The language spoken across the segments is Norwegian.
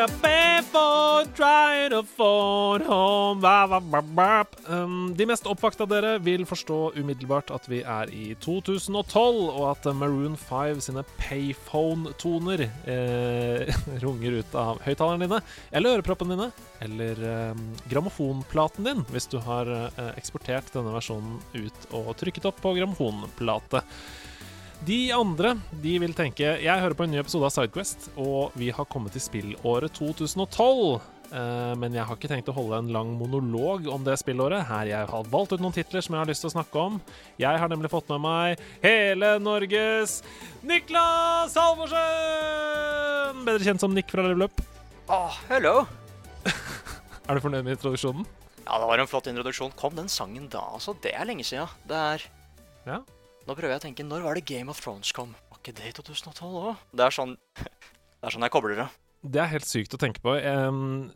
A payphone trying to phone home. Um, De mest oppvakta dere vil forstå umiddelbart at vi er i 2012, og at Maroon 5 sine payphone-toner eh, runger ut av høyttalerne dine, eller øreproppene dine, eller eh, grammofonplaten din, hvis du har eh, eksportert denne versjonen ut og trykket opp på grammofonplate. De andre de vil tenke Jeg hører på en ny episode av Sidequest, og vi har kommet til spillåret 2012. Eh, men jeg har ikke tenkt å holde en lang monolog om det spillåret. Her jeg har valgt ut noen titler som jeg har lyst til å snakke om. Jeg har nemlig fått med meg hele Norges Niklas Halvorsen! Bedre kjent som Nick fra Level Up. Åh, hello. Er du fornøyd med introduksjonen? Ja, det var en flott introduksjon. Kom den sangen da, altså? Det er lenge siden. Det er Ja. Nå prøver jeg å tenke, når var det Game of Thrones kom? Var ikke det i 2012 òg? Det er sånn Det er sånn jeg kobler det. Det er helt sykt å tenke på. Um,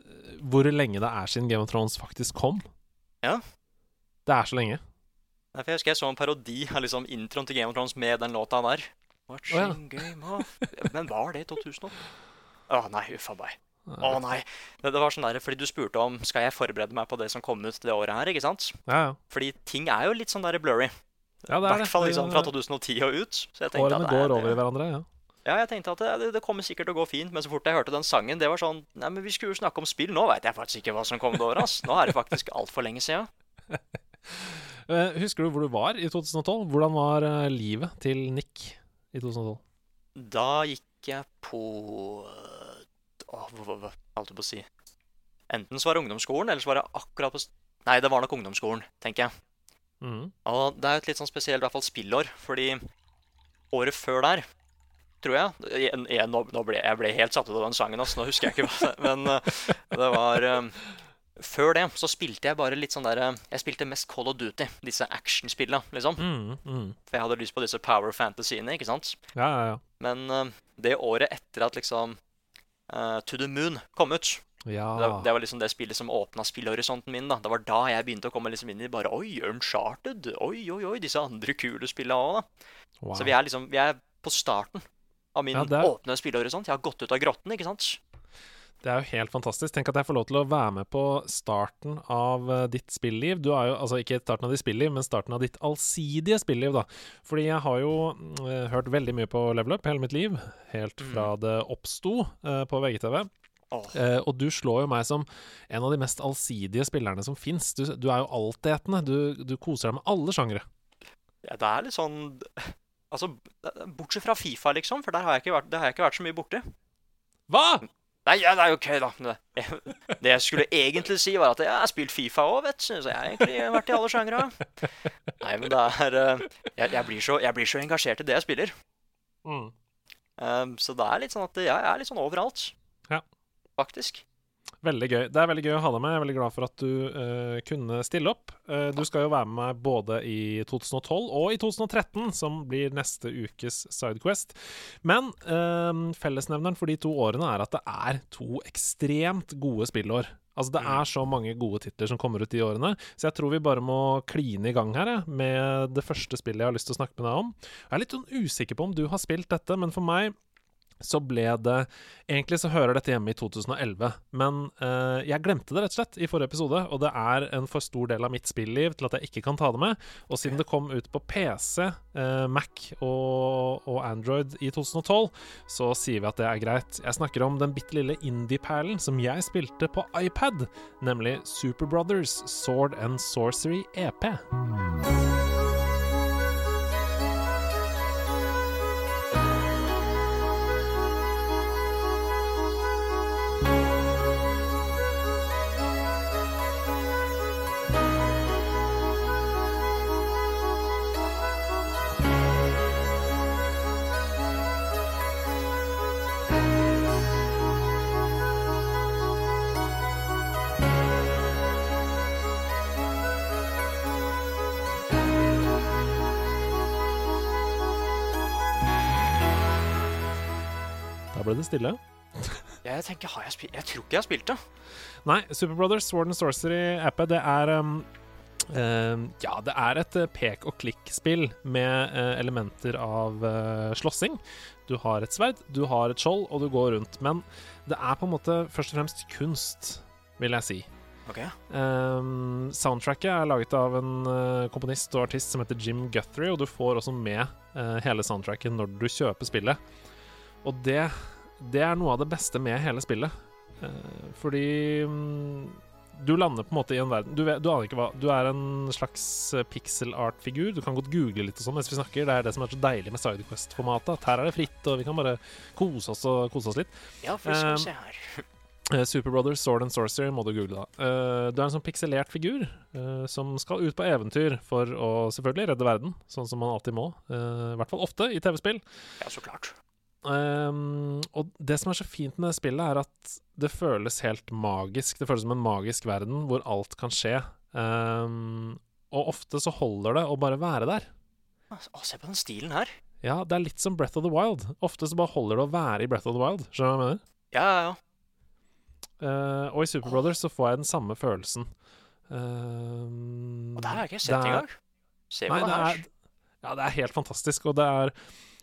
hvor lenge det er siden Game of Thrones faktisk kom. Ja. Det er så lenge. Nei, for Jeg husker jeg så en parodi av liksom introen til Game of Thrones med den låta der. Watching Game of Men var det i 2008? Å nei, uffa meg. Å nei. Det, det var sånn der, fordi du spurte om skal jeg forberede meg på det som kom ut det året her, ikke sant? Ja, ja. Fordi ting er jo litt sånn der blurry. Ja I det er hvert fall liksom fra 2010 og ut. Så jeg Årene at det- går over i hverandre, ja. Ja, jeg tenkte at det, det kommer sikkert til å gå fint, men så fort jeg hørte den sangen, det var sånn Nei, men vi skulle jo snakke om spill. Nå veit jeg faktisk ikke hva som kom det året, ass. Nå er det faktisk altfor lenge siden. Eh, husker du hvor du var i 2012? Hvordan var eh, livet til Nick i 2012? Da gikk jeg på Åh, hva, holdt jeg på å si? Enten så var det ungdomsskolen, eller så var det akkurat på Nei, det var nok ungdomsskolen, tenker jeg. Mhm. Og det er et litt sånn spesielt i hvert fall spillår, fordi året før der, tror jeg jeg, jeg, nå, ble, jeg ble helt satt ut av den sangen, altså, nå husker jeg ikke hva Men eh, det var eh, Før det så spilte jeg bare litt sånn der eh, Jeg spilte mest Call of Duty, disse actionspillene, liksom. Mm, mm. For jeg hadde lyst på disse power fantasyene, ikke sant? Ja, ja, ja. Men eh, det året etter at liksom uh, To the Moon kom ut ja. det, det var liksom det spillet som åpna spillhorisonten min. da Det var da jeg begynte å komme liksom inn i bare Oi, Uncharted. Oi, oi, oi, disse andre kule spillene òg, da. Wow. Så vi er liksom Vi er på starten av min Ja, er- åpne spillhorisont. Jeg har gått ut av grotten, ikke sant? Det er jo helt fantastisk. Tenk at jeg får lov til å være med på starten av eh, ditt spilliv. Du er jo, altså Ikke starten av ditt spilliv, men starten av ditt allsidige spilliv, da. Fordi jeg har jo uh, hørt veldig mye på Level Up hele mitt liv. Helt Mm. fra det oppsto uh, på VGTV. Eh, og du slår jo meg som en av de mest allsidige spillerne som fins. Du, du er jo altetende. Du, du koser deg med alle sjangre. ja, det er litt sånn Altså, bortsett fra Fifa, liksom, for der har jeg ikke vært, har jeg ikke vært så mye borti. Hva?! Nei, ja, det er jo ok, da. Det, det jeg skulle egentlig si, var at jeg har spilt Fifa òg, vet du. Så jeg har egentlig vært i alle sjangre. Nei, men det er eh, jeg, jeg, blir så, jeg blir så engasjert i det jeg spiller. Mm. Um, så det er litt sånn at jeg er litt sånn overalt. Ja. Faktisk. Veldig gøy. Det er veldig gøy å ha deg med. Jeg er veldig glad for at du uh, kunne stille opp. Uh, du skal jo være med meg både i 2012 og i 2013, som blir neste ukes Sidequest. Men uh, fellesnevneren for de to årene er at det er to ekstremt gode spillår. Altså Det er så mange gode titler som kommer ut de årene, så jeg tror vi bare må kline i gang her jeg, med det første spillet jeg har lyst til å snakke med deg om. Jeg er litt sånn usikker på om du har spilt dette, men for meg så ble det Egentlig så hører dette hjemme i 2011, men uh, jeg glemte det rett og slett i forrige episode, og det er en for stor del av mitt spilliv til at jeg ikke kan ta det med. Og siden det kom ut på PC, uh, Mac og, og Android i 2012, så sier vi at det er greit. Jeg snakker om den bitte lille indie-perlen som jeg spilte på iPad, nemlig Superbrothers Sword and Sorcery EP. Ble det stille. Jeg tenker, har jeg spilt Jeg tror ikke jeg har spilt det. Nei, Superbrothers Sword and Sorcery-appet, det er um, Eh, ja, det er et eh, pek og klikk-spill med uh, elementer av uh, slåssing. Du har et sverd, du har et skjold, og du går rundt. Men det er på en måte først og fremst kunst, vil jeg si. Okay. Um, soundtracket er laget av en uh, komponist og artist som heter Jim Guthrie, og du får også med uh, hele soundtracket når du kjøper spillet. Og det, det er noe av det beste med hele spillet. Eh, fordi mm, du lander på en måte i en verden Du, vet, du aner ikke hva Du er en slags eh, pixel art-figur. Du kan godt google litt og sånn mens vi snakker. Det er det som er så deilig med Sidequest-formatet. At her er det fritt, og vi kan bare kose oss og kose oss litt. Ja, for skal her. Super Brothers Sword and Sorcery må du google, da. Du er en sånn pikselert figur som skal ut på eventyr for å selvfølgelig redde verden, sånn som man alltid må. I hvert fall ofte i TV-spill. Ja, så klart. Um, og det som er så fint med det spillet, er at det føles helt magisk. Det føles som en magisk verden hvor alt kan skje. Um, og ofte så holder det å bare være der. Å, se på den stilen her. Ja, det er litt som Breath of the Wild. Ofte så bare holder det å være i Breath of the Wild. Skjønner du hva jeg mener? Ja, ja, ja. Uh, og i Super Brothers så får jeg den samme følelsen. Um, Og det her har jeg ikke sett engang. Se på det her. er, ja, det er helt fantastisk, og det er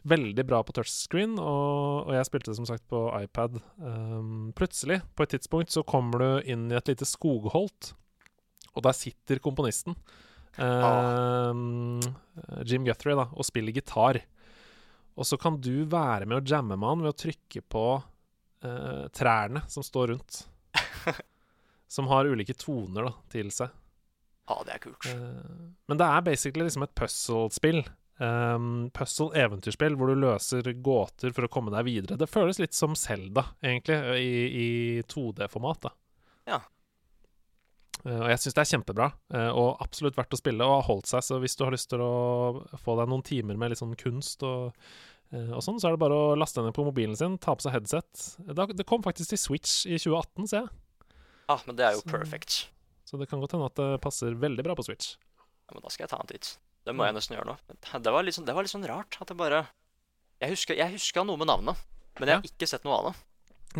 veldig bra på touchscreen. Og, og jeg spilte det som sagt på iPad. Um, plutselig, på et tidspunkt, så kommer du inn i et lite skogholt, og der sitter komponisten. Um, Jim Guthrie, da, og spiller gitar. Og så kan du være med å jamme med han ved å trykke på uh, trærne som står rundt. som har ulike toner da, til seg. Ja, det er kult. Uh, men det er basically liksom et puzzle-spill. Um, Puzzle-eventyrspill hvor du løser gåter for å komme deg videre. Det føles litt som Zelda, egentlig, i, i 2D-format. Ja. Uh, og jeg syns det er kjempebra, uh, og absolutt verdt å spille, og har holdt seg. Så hvis du har lyst til å få deg noen timer med litt sånn kunst og, eh, og sånn, så er det bare å laste ned på mobilen sin, ta på seg headset. Det kom faktisk til Switch i 2018, ser jeg. Ja, men det er jo Så- perfect. Så det kan godt hende at det passer veldig bra på Switch. Ja, men da skal jeg ta en titt. Det må jeg nesten gjøre nå. Det var litt sånn, det var litt sånn rart at jeg bare Jeg husker, jeg noe med navnet, men jeg har ikke sett noe av det.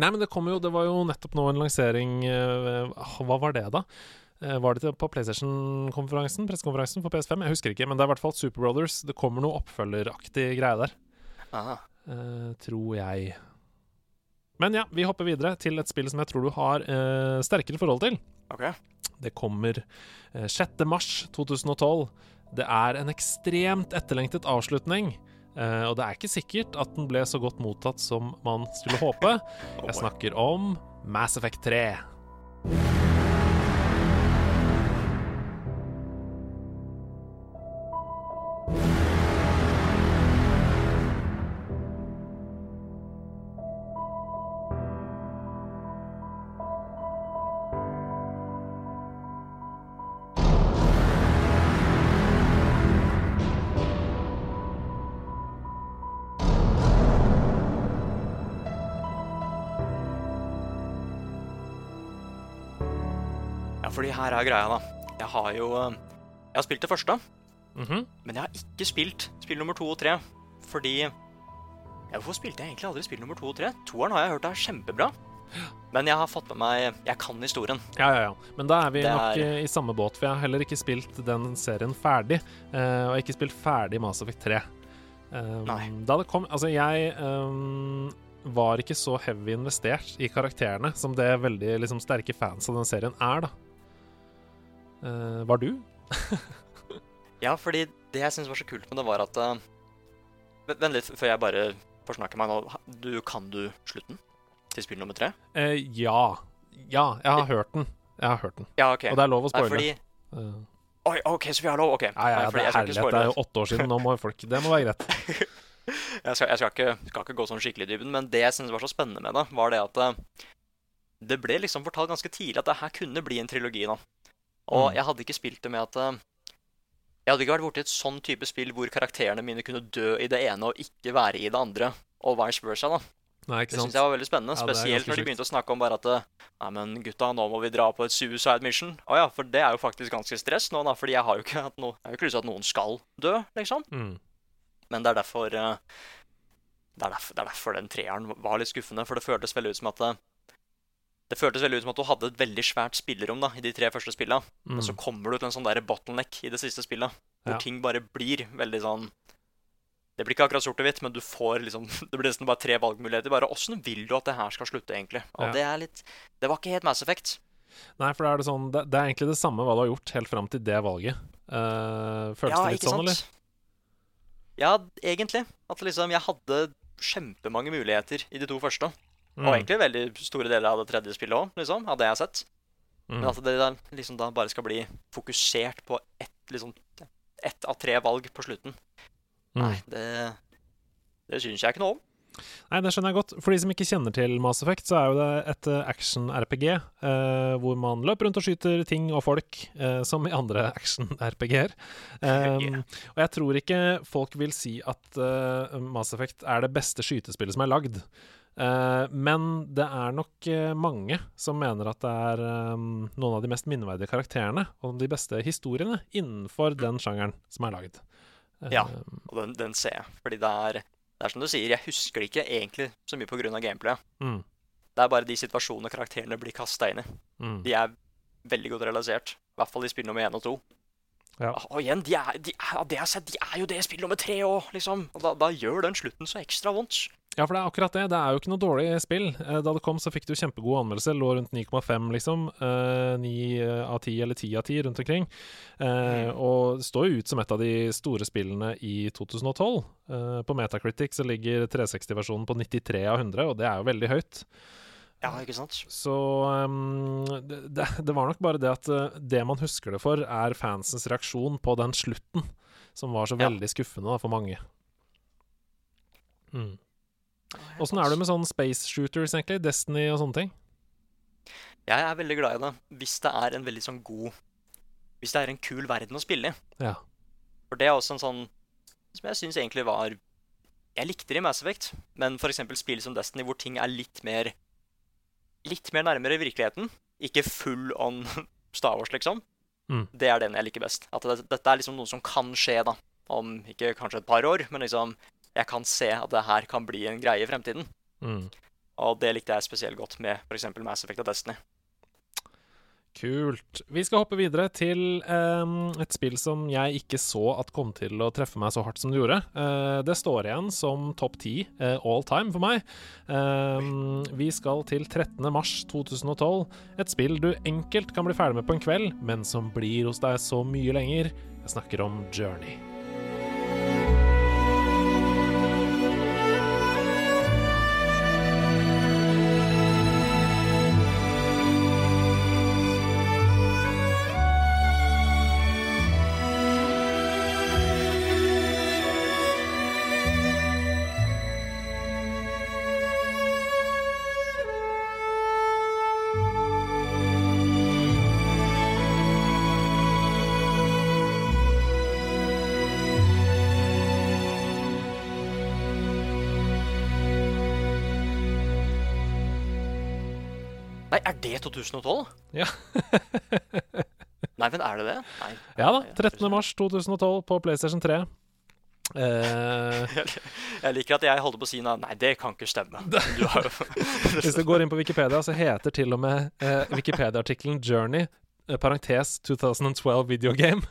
Nei, men det kom jo Det var jo nettopp nå en lansering eh, Hva var det, da? Eh, var det på PlayStation-konferansen? Pressekonferansen for PS5? Jeg husker ikke, men det er i hvert fall Super Brothers. Det kommer noe oppfølgeraktig greie der. Aha. eh, tror jeg. Men ja, vi hopper videre til et spill som jeg tror du har uh, sterkere forhold til. Ok. Det kommer uh, 6. mars 2012. Det er en ekstremt etterlengtet avslutning. Uh, og det er ikke sikkert at den ble så godt mottatt som man skulle håpe. Jeg snakker om Mass Effect 3. her er greia, da. Jeg har jo eh, Jeg har spilt det første, Mhm. men jeg har ikke spilt spill nummer to og tre. Fordi ja, Hvorfor spilte jeg egentlig aldri spill nummer to og tre? Toeren har jeg hørt er kjempebra. Men jeg har fått med meg Jeg kan historien. Ja, ja, ja. Men da er vi Det nok er- eh, i samme båt. For jeg har heller ikke spilt den serien ferdig. eh, og ikke spilt ferdig Mass Effect 3. Um, Nei. Da det kom Altså, jeg um, var ikke så heavy investert i karakterene som det veldig liksom, sterke fans av den serien er, da. Eh, var du? Ja, fordi det jeg syns var så kult med det, var at uh, Vent litt før jeg bare forsnakker meg nå. Du, kan du slutten til spill nummer tre? Uh, ja. Ja, jeg har hørt den. Jeg har hørt den. Ja, okay. Og det er lov å spoile. fordi Uh. Oi, OK, så vi har lov? OK. ja, ja, Nei, det er herlighet. Det er jo åtte år siden. Nå må folk Det må være greit. Jeg skal, jeg skal, ikke, skal ikke gå sånn skikkelig i dybden, men det jeg syns var så spennende med det, var det at det ble liksom fortalt ganske tidlig at det her kunne bli en trilogi. da. Og Mm. jeg hadde ikke spilt det med at eh, Jeg hadde ikke vært borti et sånn type spill hvor karakterene mine kunne dø i det ene og ikke være i det andre, og vice versa. da. Nei, ikke Det syns jeg var veldig spennende. Spesielt ja, når de begynte å snakke om bare at eh, Nei, men gutta, nå må vi dra på et suicide mission. Å ja, for det er jo faktisk ganske stress nå, da. Fordi jeg har jo ikke hatt noe Jeg har jo ikke lyst til at noen skal dø, liksom. Mm. Men det er derfor eh, det, er derfor det er derfor den treeren var litt skuffende. For det føltes veldig ut som at Det føltes veldig ut som at du hadde et veldig svært spillerom da, i de tre første spillene. Mm. Men så kommer du til en sånn der bottleneck i det siste spillet, hvor Ja. ting bare blir veldig sånn Det blir ikke akkurat sort og hvitt, men du får liksom Det blir nesten bare tre valgmuligheter. Bare åssen vil du at det her skal slutte, egentlig? Og Ja. det er litt Det var ikke helt Mass Effect. Nei, for da er det sånn det, det er egentlig det samme hva du har gjort helt fram til det valget. Uh, føles ja, det litt sånn, eller? Ja, egentlig. At liksom jeg hadde kjempemange muligheter i de to første. Mm. Og egentlig veldig store deler av det tredje spillet òg, liksom, av det jeg har sett. Mm. Men at det der, liksom da bare skal bli fokusert på ett liksom, ett av tre valg på slutten, Mm. nei, det, det syns jeg ikke noe om. Nei, det skjønner jeg godt. For de som ikke kjenner til Mass Effect, så er jo det et eh, action-RPG eh, hvor man løper rundt og skyter ting og folk, eh, som i andre action-RPG-er. Eh, Yeah. Og jeg tror ikke folk vil si at eh, Mass Effect er det beste skytespillet som er lagd. Eh, men det er nok eh, mange som mener at det er um, noen av de mest minneverdige karakterene og de beste historiene innenfor den sjangeren som er laget. Uh, Ja. Og den, den ser jeg. Fordi det er, det er som du sier, jeg husker ikke egentlig så mye pga. gameplayet. Mm, Det er bare de situasjonene karakterene blir kasta inn i. mm. De er veldig godt realisert. I hvert fall i spill nummer én og to. Ja. Og igjen, de er, de er, de, sett, de er jo det i spill nummer tre òg, liksom. Og da, da gjør den slutten så ekstra vondt. Ja, for det er akkurat det. Det er jo ikke noe dårlig spill. Eh, Da det kom, så fikk du kjempegode anmeldelser. Lå rundt 9,5, liksom. Eh, 9 av 10 eller 10 av 10 rundt omkring. Eh, og det står jo ut som et av de store spillene i 2012. Eh, på Metacritic så ligger 360-versjonen på 93 av 100, og det er jo veldig høyt. Ja, ikke sant? Så um, det, det, var nok bare det at eh, det man husker det for, er fansens reaksjon på den slutten, som var så veldig skuffende da, for mange. Mm. Åssen er du med sånne space shooters, egentlig? Destiny og sånne ting? Jeg er veldig glad i det hvis det er en veldig sånn god Hvis det er en kul verden å spille i. Ja. For det er også en sånn som jeg syns egentlig var Jeg likte det i Mass Effect, men f.eks. spill som Destiny, hvor ting er litt mer Litt mer nærmere virkeligheten. Ikke full on Star Wars, liksom. Mm. Det er den jeg liker best. At det, dette er liksom noe som kan skje, da. Om ikke kanskje et par år, men liksom Jeg kan se at det her kan bli en greie i fremtiden. Mm. Og det likte jeg spesielt godt med f.eks. Mass Effect og Destiny. Kult. Vi skal hoppe videre til um, et spill som jeg ikke så at kom til å treffe meg så hardt som det gjorde. Uh, det står igjen som topp ti eh, all time for meg. Uh, vi skal til 13. mars 2012. Et spill du enkelt kan bli ferdig med på en kveld, men som blir hos deg så mye lenger. Jeg snakker om Journey. 2012? Ja. Nei, men er det det? Nei. Ja da. 13. mars 2012 på PlayStation 3. Eh, Jeg liker at jeg holder på å si nei, nei det kan ikke stemme. Du har jo Hvis du går inn på Wikipedia, så heter til og med eh, Wikipedia-artikkelen 'Journey', eh, parentes 2012 videogame.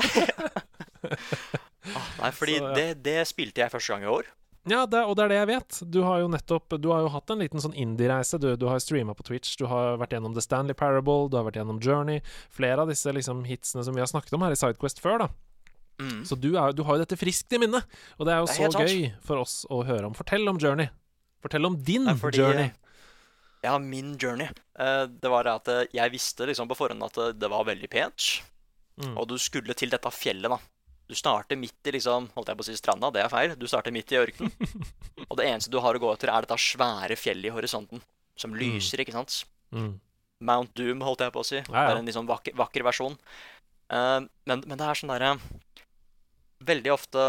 Ah, Nei, fordi Så, ja. det, det spilte jeg første gang i år. Ja, det, og det er det jeg vet. Du har jo nettopp Du har jo hatt en liten sånn indie-reise. Du, du har streama på Twitch, du har vært gjennom The Stanley Parable, du har vært gjennom Journey. Flere av disse liksom hitsene som vi har snakket om her i Sidequest før, da. Mm. Så du, er, du har jo dette friskt i minnet, og det er jo Det er så gøy for oss å høre om. Fortell om Journey. Fortell om din fordi- journey. Ja, min journey. Eh, det var det at eh, jeg visste liksom på forhånd at eh, det var veldig pent. Mm. Og du skulle til dette fjellet, da. Du starter midt i liksom, holdt jeg på å si stranda, det er feil. Du starter midt i ørkenen. og det eneste du har å gå etter, er dette svære fjellet i horisonten. Som lyser, ikke sant? Mm. Mount Doom, holdt jeg på å si. Ja, Det er en liksom vakker, vakker versjon. Uh, men, men det er sånn derre Veldig ofte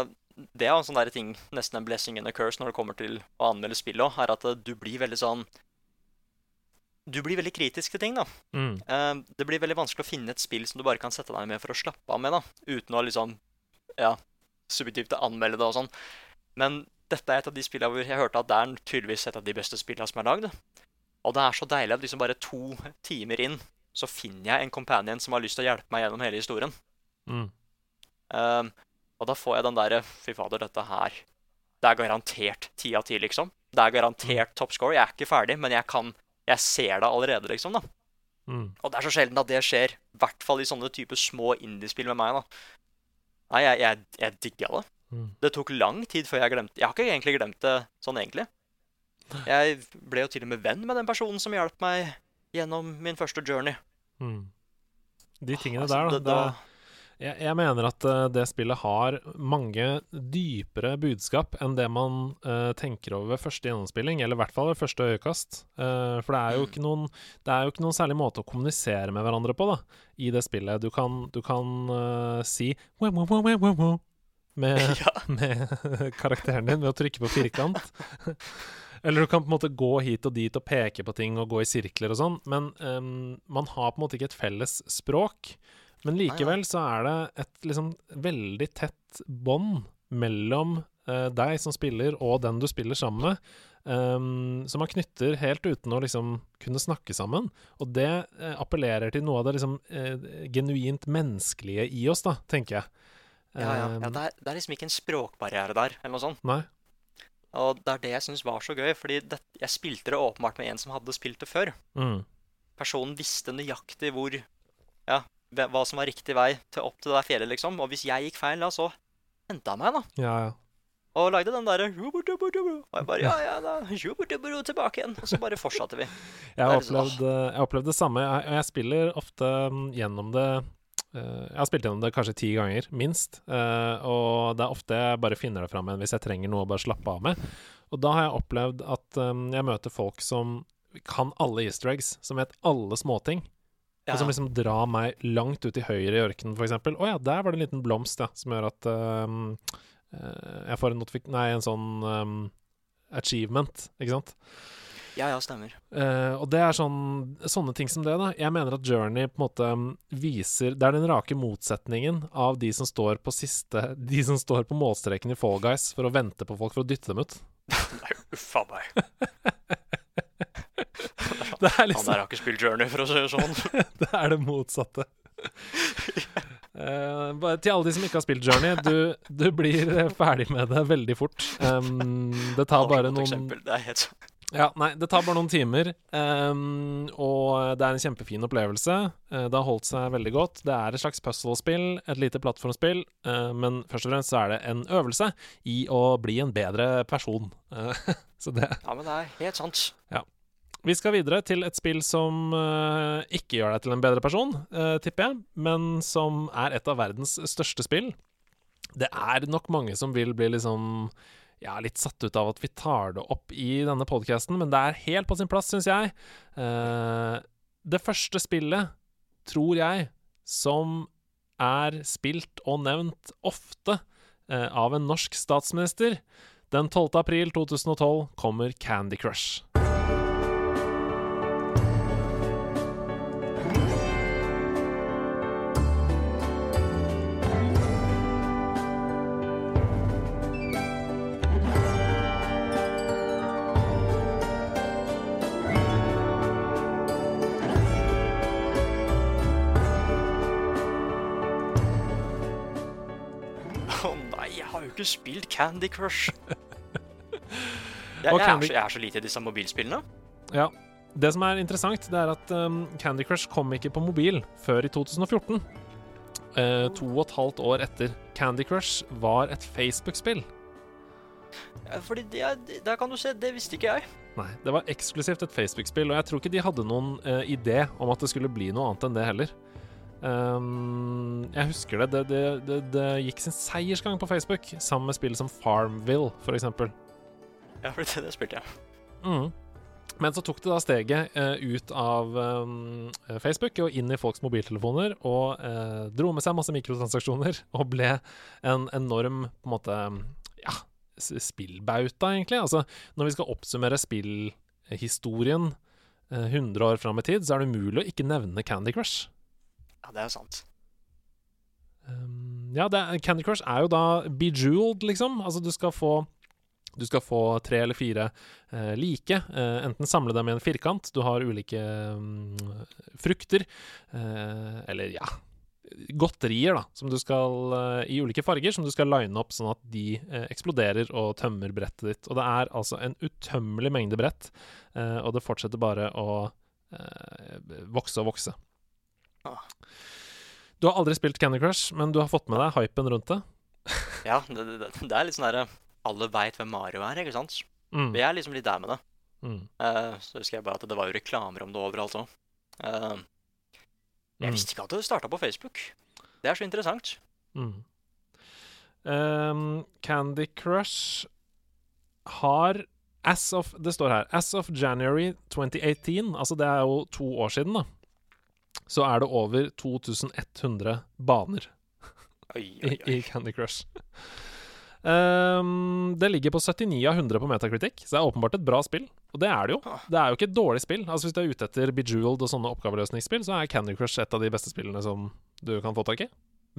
Det er en sånn ting, nesten en blessing and a curse når det kommer til å anmelde spill òg, er at eh, du blir veldig sånn Du blir veldig kritisk til ting, da. Mm. Uh, det blir veldig vanskelig å finne et spill som du bare kan sette deg med for å slappe av med, da. Uten å liksom Ja, subjektivt å anmelde det og sånn. Men dette er et av de spillene hvor jeg hørte at det er tydeligvis et av de beste spillene som er lagd. Og det er så deilig at liksom bare to timer inn så finner jeg en companion som har lyst til å hjelpe meg gjennom hele historien. Mm. Um, og da får jeg den derre Fy fader, dette her Det er garantert ti av ti, liksom. Det er garantert Mm. top score. Jeg er ikke ferdig, men jeg kan Jeg ser det allerede, liksom. da Mm. Og det er så sjelden at det skjer. I hvert fall i sånne type små indiespill med meg. da Nei, jeg, jeg, jeg digga det. Mm. Det tok lang tid før jeg glemte Jeg har ikke egentlig glemt det sånn, egentlig. Jeg ble jo til og med venn med den personen som hjalp meg gjennom min første journey. Mm. De tingene Altså, der, da. det- Det, jeg, jeg mener at uh, det spillet har mange dypere budskap enn det man uh, tenker over ved første gjennomspilling, eller i hvert fall ved første øyekast. Uh, for det er jo Mm. ikke noen Det er jo ikke noen særlig måte å kommunisere med hverandre på, da, i det spillet. Du kan, du kan si wah, wah, wah, wow, wow, wow», med, ja. med karakteren din ved å trykke på firkant. Eller du kan på en måte gå hit og dit og peke på ting og gå i sirkler og sånn, men um, man har på en måte ikke et felles språk. Men likevel så er det et liksom veldig tett bånd mellom uh, deg som spiller og den du spiller sammen med, Um, som man knytter helt uten å liksom kunne snakke sammen. Og det uh, appellerer til noe av det liksom uh, genuint menneskelige i oss, da, tenker jeg. Ja, ja. ja Ehm, det, er, det er liksom ikke en språkbarriere der, eller noe sånt. Nei. Og det er det jeg syns var så gøy, fordi det, jeg spilte det åpenbart med en som hadde spilt det før. Mm. Personen visste nøyaktig hvor hva som var riktig vei til opp til det der fjellet, liksom. Og hvis jeg gikk feil, da, så henta han meg, da. Ja, ja. Og lagde den derre Og jeg bare Ja, ja, da. Tilbake igjen. Og så bare fortsatte vi. Jeg har liksom, opplevd, eh, jeg opplevd det samme. Jeg, jeg spiller ofte mm, gjennom det eh, Jeg har spilt gjennom det kanskje ti ganger, minst. eh, og det er ofte jeg bare finner det fram igjen hvis jeg trenger noe å bare slappe av med. Og da har jeg opplevd at um, jeg møter folk som kan alle easter eggs, som vet alle småting. Ja, Og som liksom drar meg langt ut i høyre i ørkenen, f.eks. Å ja, der var det en liten blomst, ja, som gjør at um, jeg får en notifik... Nei, en sånn um, achievement, ikke sant? ja, ja, stemmer. Uh, og det er sånn, sånne ting som det, da. Jeg mener at Journey på en måte mm, viser Det er den rake motsetningen av de som står på siste De som står på målstreken i Fall Guys for å vente på folk for å dytte dem ut. Nei, uffa meg. Det er Han liksom der har ikke spilt Journey, for å si det sånn. Det er det motsatte. Uh, bare til alle de som ikke har spilt Journey, du, du blir ferdig med det veldig fort. Um, det tar bare noen. Det helt sant. Ja, nei, det tar bare noen timer, um, og det er en kjempefin opplevelse. Uh, det har holdt seg veldig godt. Det er et slags puzzle-spill, et lite plattformspill, uh, men først og fremst så er det en øvelse i å bli en bedre person. Så det Ja, men det er helt sant. Vi skal videre til et spill som uh, ikke gjør deg til en bedre person, uh, tipper jeg, men som er et av verdens største spill. Det er nok mange som vil bli liksom ja, litt satt ut av at vi tar det opp i denne podkasten, men det er helt på sin plass, syns jeg. Uh, det første spillet, tror jeg, som er spilt og nevnt ofte av en norsk statsminister. Den 12. april 2012 kommer Candy Crush. Har ikke spilt Candy Crush. Jeg, jeg, er så, jeg er så lite i disse mobilspillene. Ja. Det som er interessant, det er at um, Candy Crush kom ikke på mobil før i 2014. Uh, to og et halvt år etter. Candy Crush var et Facebook-spill. Ja, Fordi det, er- der kan du se, det visste ikke jeg. Nei, det var eksklusivt et Facebook-spill, og jeg tror ikke de hadde noen uh, idé om at det skulle bli noe annet enn det heller. Um, jeg husker det. Det, det, det. det gikk sin seiersgang på Facebook, sammen med spill som Farmville, eksempel. Ja, for det, det spilte jeg. Mm. Men så tok det da steget uh, ut av um, Facebook og inn i folks mobiltelefoner, og uh, dro med seg masse mikrotransaksjoner og ble en enorm på en måte ja, spillbauta, egentlig. Altså, når vi skal oppsummere spillhistorien uh, 100 år fram i tid, så er det umulig å ikke nevne Candy Crush. Ja, det er jo sant. Um, ja, er- Candy Crush er jo da bejeweled, liksom. Altså, du skal få Du skal få tre eller fire eh, like. Eh, enten samle dem i en firkant, du har ulike um, frukter, eh, eller ja Godterier, da, som du skal eh, i ulike farger, som du skal line opp sånn at de eh, eksploderer og tømmer brettet ditt. Og det er altså en utømmelig mengde brett, eh, og det fortsetter bare å vokse og vokse. Ah. Du har aldri spilt Candy Crush, men du har fått med deg hypen rundt det. Ja, det, det, det er litt sånn derre Alle veit hvem Mario er, ikke sant? Mm. Vi er liksom litt der med det. Mm. Uh, så husker jeg bare at det var jo reklamer om det overalt òg. jeg Mm. visste ikke at det starta på Facebook. Det er så interessant. Mm. Um, Candy Crush har As of Det står her As of January 2018, altså det er jo to år siden, da, så er det over 2100 baner i, i Candy Crush. Um, det ligger på 79 av 100 på Metacritic, så det er åpenbart et bra spill. Og det er det jo. Ah. Det er jo ikke et dårlig spill. Altså Hvis du er ute etter Bejeweled og sånne oppgaveløsningsspill, så er Candy Crush et av de beste spillene som du kan få tak i.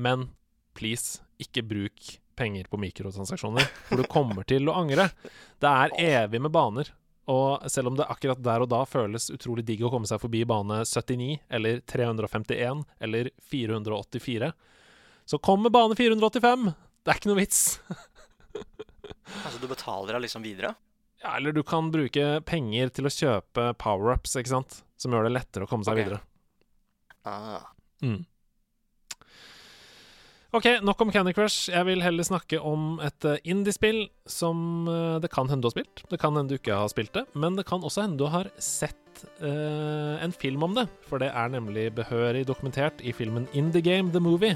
Men please, ikke bruk penger på mikrotransaksjoner, for du kommer til å angre. Det er evig med baner. Og selv om det akkurat der og da føles utrolig digg å komme seg forbi bane 79 eller 351 eller 484, så kommer bane 485! Det er ikke noe vits. Altså, du betaler deg liksom videre? Ja, eller du kan bruke penger til å kjøpe power-ups, ikke sant? Som gjør det lettere å komme seg okay. videre. Ah. Mm. OK, nok om Candy Crush. Jeg vil heller snakke om et eh, indiespill som eh, det kan hende du har spilt. Det kan hende du ikke har spilt det, men det kan også hende du har sett uh, en film om det. For det er nemlig behørig dokumentert i filmen Indie Game The Movie.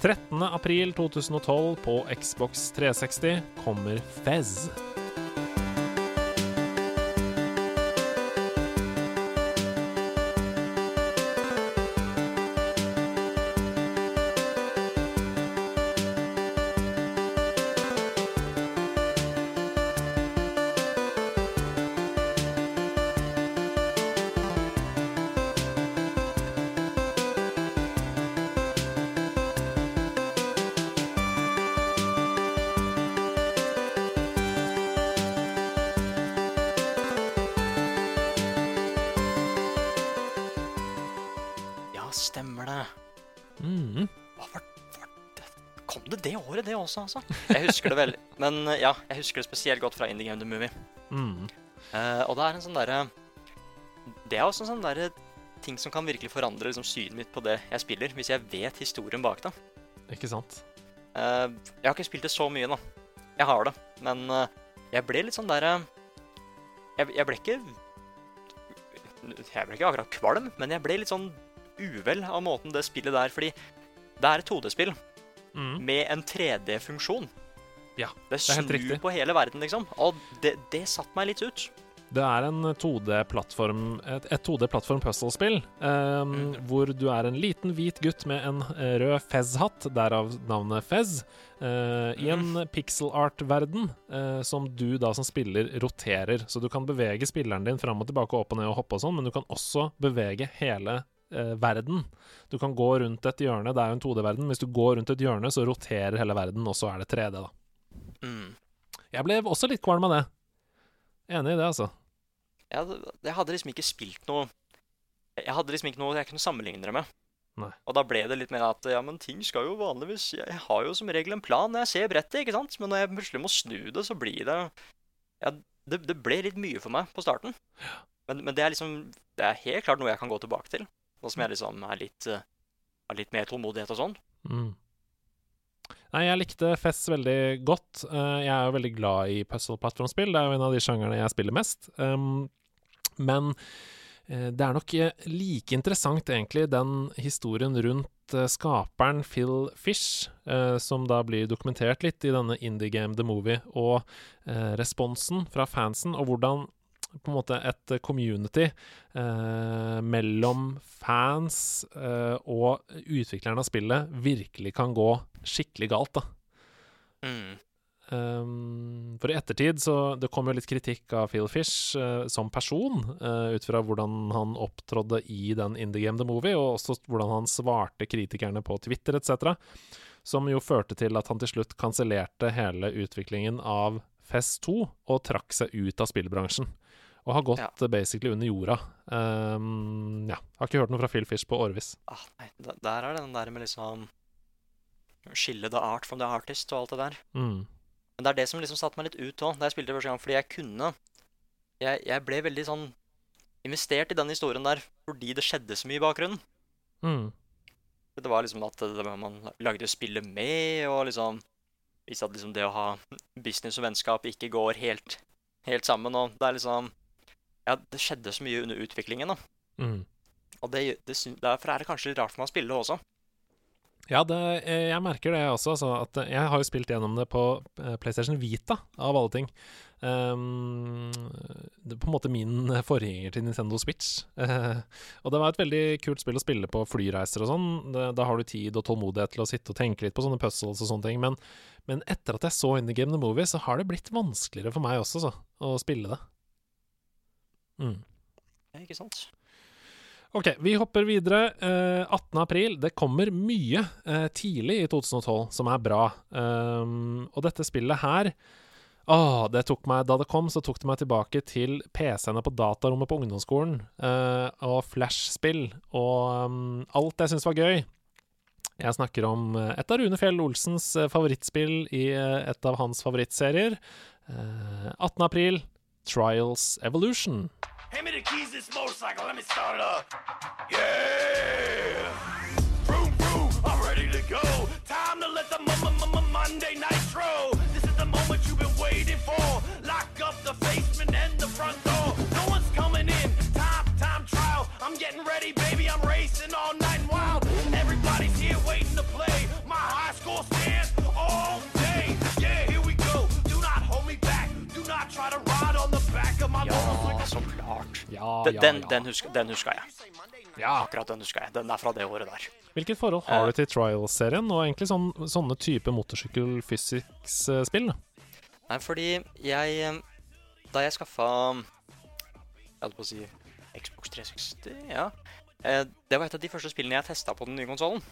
13. april 2012 på Xbox 360 kommer Fez. Husker det veldig. Men eh, ja, jeg husker det spesielt godt fra Indie Game The Movie. Mm. Uh, og det er en sånn derre Det er også en sånn derre ting som kan virkelig forandre liksom, synet mitt på det jeg spiller, hvis jeg vet historien bak det. Ikke sant? Uh, jeg har ikke spilt det så mye, da. Jeg har det. Men uh, jeg ble litt sånn derre jeg, jeg ble ikke Jeg ble ikke akkurat kvalm, men jeg ble litt sånn uvel av måten det spillet der Fordi det er et 2D-spill Mm. med en 3D-funksjon. Ja, Det er helt snur på hele verden, liksom. Og det, det satte meg litt ut. Det er en 2D-plattform et, et 2D-plattform-puzzle-spill um, Mm. hvor du er en liten hvit gutt med en eh, rød Fez-hatt, derav navnet Fez, eh, i en Mhm. pixel art-verden uh, som du da som spiller roterer. Så du kan bevege spilleren din fram og tilbake, opp og ned og hoppe og sånn, men du kan også bevege hele uh, verden. Du kan gå rundt et hjørne, det er jo en 2D-verden. Hvis du går rundt et hjørne, så roterer hele verden, og så er det 3D, da. Mm. Jeg ble også litt kvalm av det. Enig i det, altså. Jeg, jeg hadde liksom ikke spilt noe Jeg hadde liksom ikke noe jeg kunne sammenligne det med. Nei. Og da ble det litt mer at ja, men ting skal jo vanligvis Jeg har jo som regel en plan når jeg ser brettet, ikke sant? Men når jeg plutselig må snu det, så blir det Ja, det, det ble litt mye for meg på starten. Men, men det er liksom Det er helt klart noe jeg kan gå tilbake til. Nå som jeg liksom er litt eh, Har litt mer tålmodighet og sånn. Mm. Nei, jeg likte Fess veldig godt. Eh, jeg er jo veldig glad i puzzle-plattformspill. Det er jo en av de sjangerne jeg spiller mest. Um, men eh, det er nok eh, like interessant, egentlig, den historien rundt skaperen Phil Fish, som da blir dokumentert litt i denne Indie Game The Movie, og responsen fra fansen, og hvordan på en måte et community eh, mellom fans eh, og utvikleren av spillet virkelig kan gå skikkelig galt, da. Mm. Um, for i ettertid så Det kom jo litt kritikk av Phil Fish uh, som person, uh, ut fra hvordan han opptrådde i den Indie Game The Movie, og også hvordan han svarte kritikerne på Twitter etc., som jo førte til at han til slutt kansellerte hele utviklingen av Fest 2 og trakk seg ut av spillbransjen. Og har gått Ja. basically under jorda. Um, ja. Har ikke hørt noe fra Phil Fish på årevis. Ah, nei, der er det den der med liksom Skille the art from the artist og alt det der. Mm. Men det er det som liksom satte meg litt ut òg, da jeg spilte første gang, fordi jeg kunne jeg, jeg ble veldig sånn investert i den historien der fordi det skjedde så mye i bakgrunnen. Mm. Det var liksom at det, man lagde spillet med, og liksom Viste at liksom det å ha business og vennskap ikke går helt, helt sammen. Og det er liksom Ja, det skjedde så mye under utviklingen, da. Mm. Og det, det, derfor er det kanskje litt rart for meg å spille det også. Ja, det, eh, jeg merker det også. Altså, eh, jeg har jo spilt gjennom det på eh, PlayStation Vita, av alle ting. Um, det er på en måte min forgjenger til Nintendo Switch. Uh, og det var et veldig kult spill å spille på flyreiser og sånn. Da har du tid og tålmodighet til å sitte og tenke litt på sånne puzzles og sånne ting. Men, men etter at jeg så In The Game The Movie, så har det blitt vanskeligere for meg også, så, å spille det. Mm. Ikke sant? Ok, vi hopper videre. Eh, 18. april. Det kommer mye eh, tidlig i 2012 som er bra. Um, og dette spillet her Åh, det tok meg, Da det kom, så tok det meg tilbake til PC-ene på datarommet på ungdomsskolen. eh, og Flash-spill. Og um, alt jeg syntes var gøy. Jeg snakker om eh, et av Rune Fjell Olsens eh, favorittspill i eh, et av hans favorittserier. Eh, 18. april. Trials Evolution. Hand me the keys this motorcycle. Let me start it up. Yeah. Så klart. Ja, Den, ja, den, ja. den, huska, den huska jeg. ja. Akkurat den huska jeg. Den er fra det året der. Hvilket forhold har du til Trials-serien, og egentlig sånn, sånne type motorsykkel-physics-spill? Nei, fordi jeg eh, Da jeg skaffa Jeg holdt på å si Xbox 360, ja. Eh, Det var et av de første spillene jeg testa på den nye konsollen.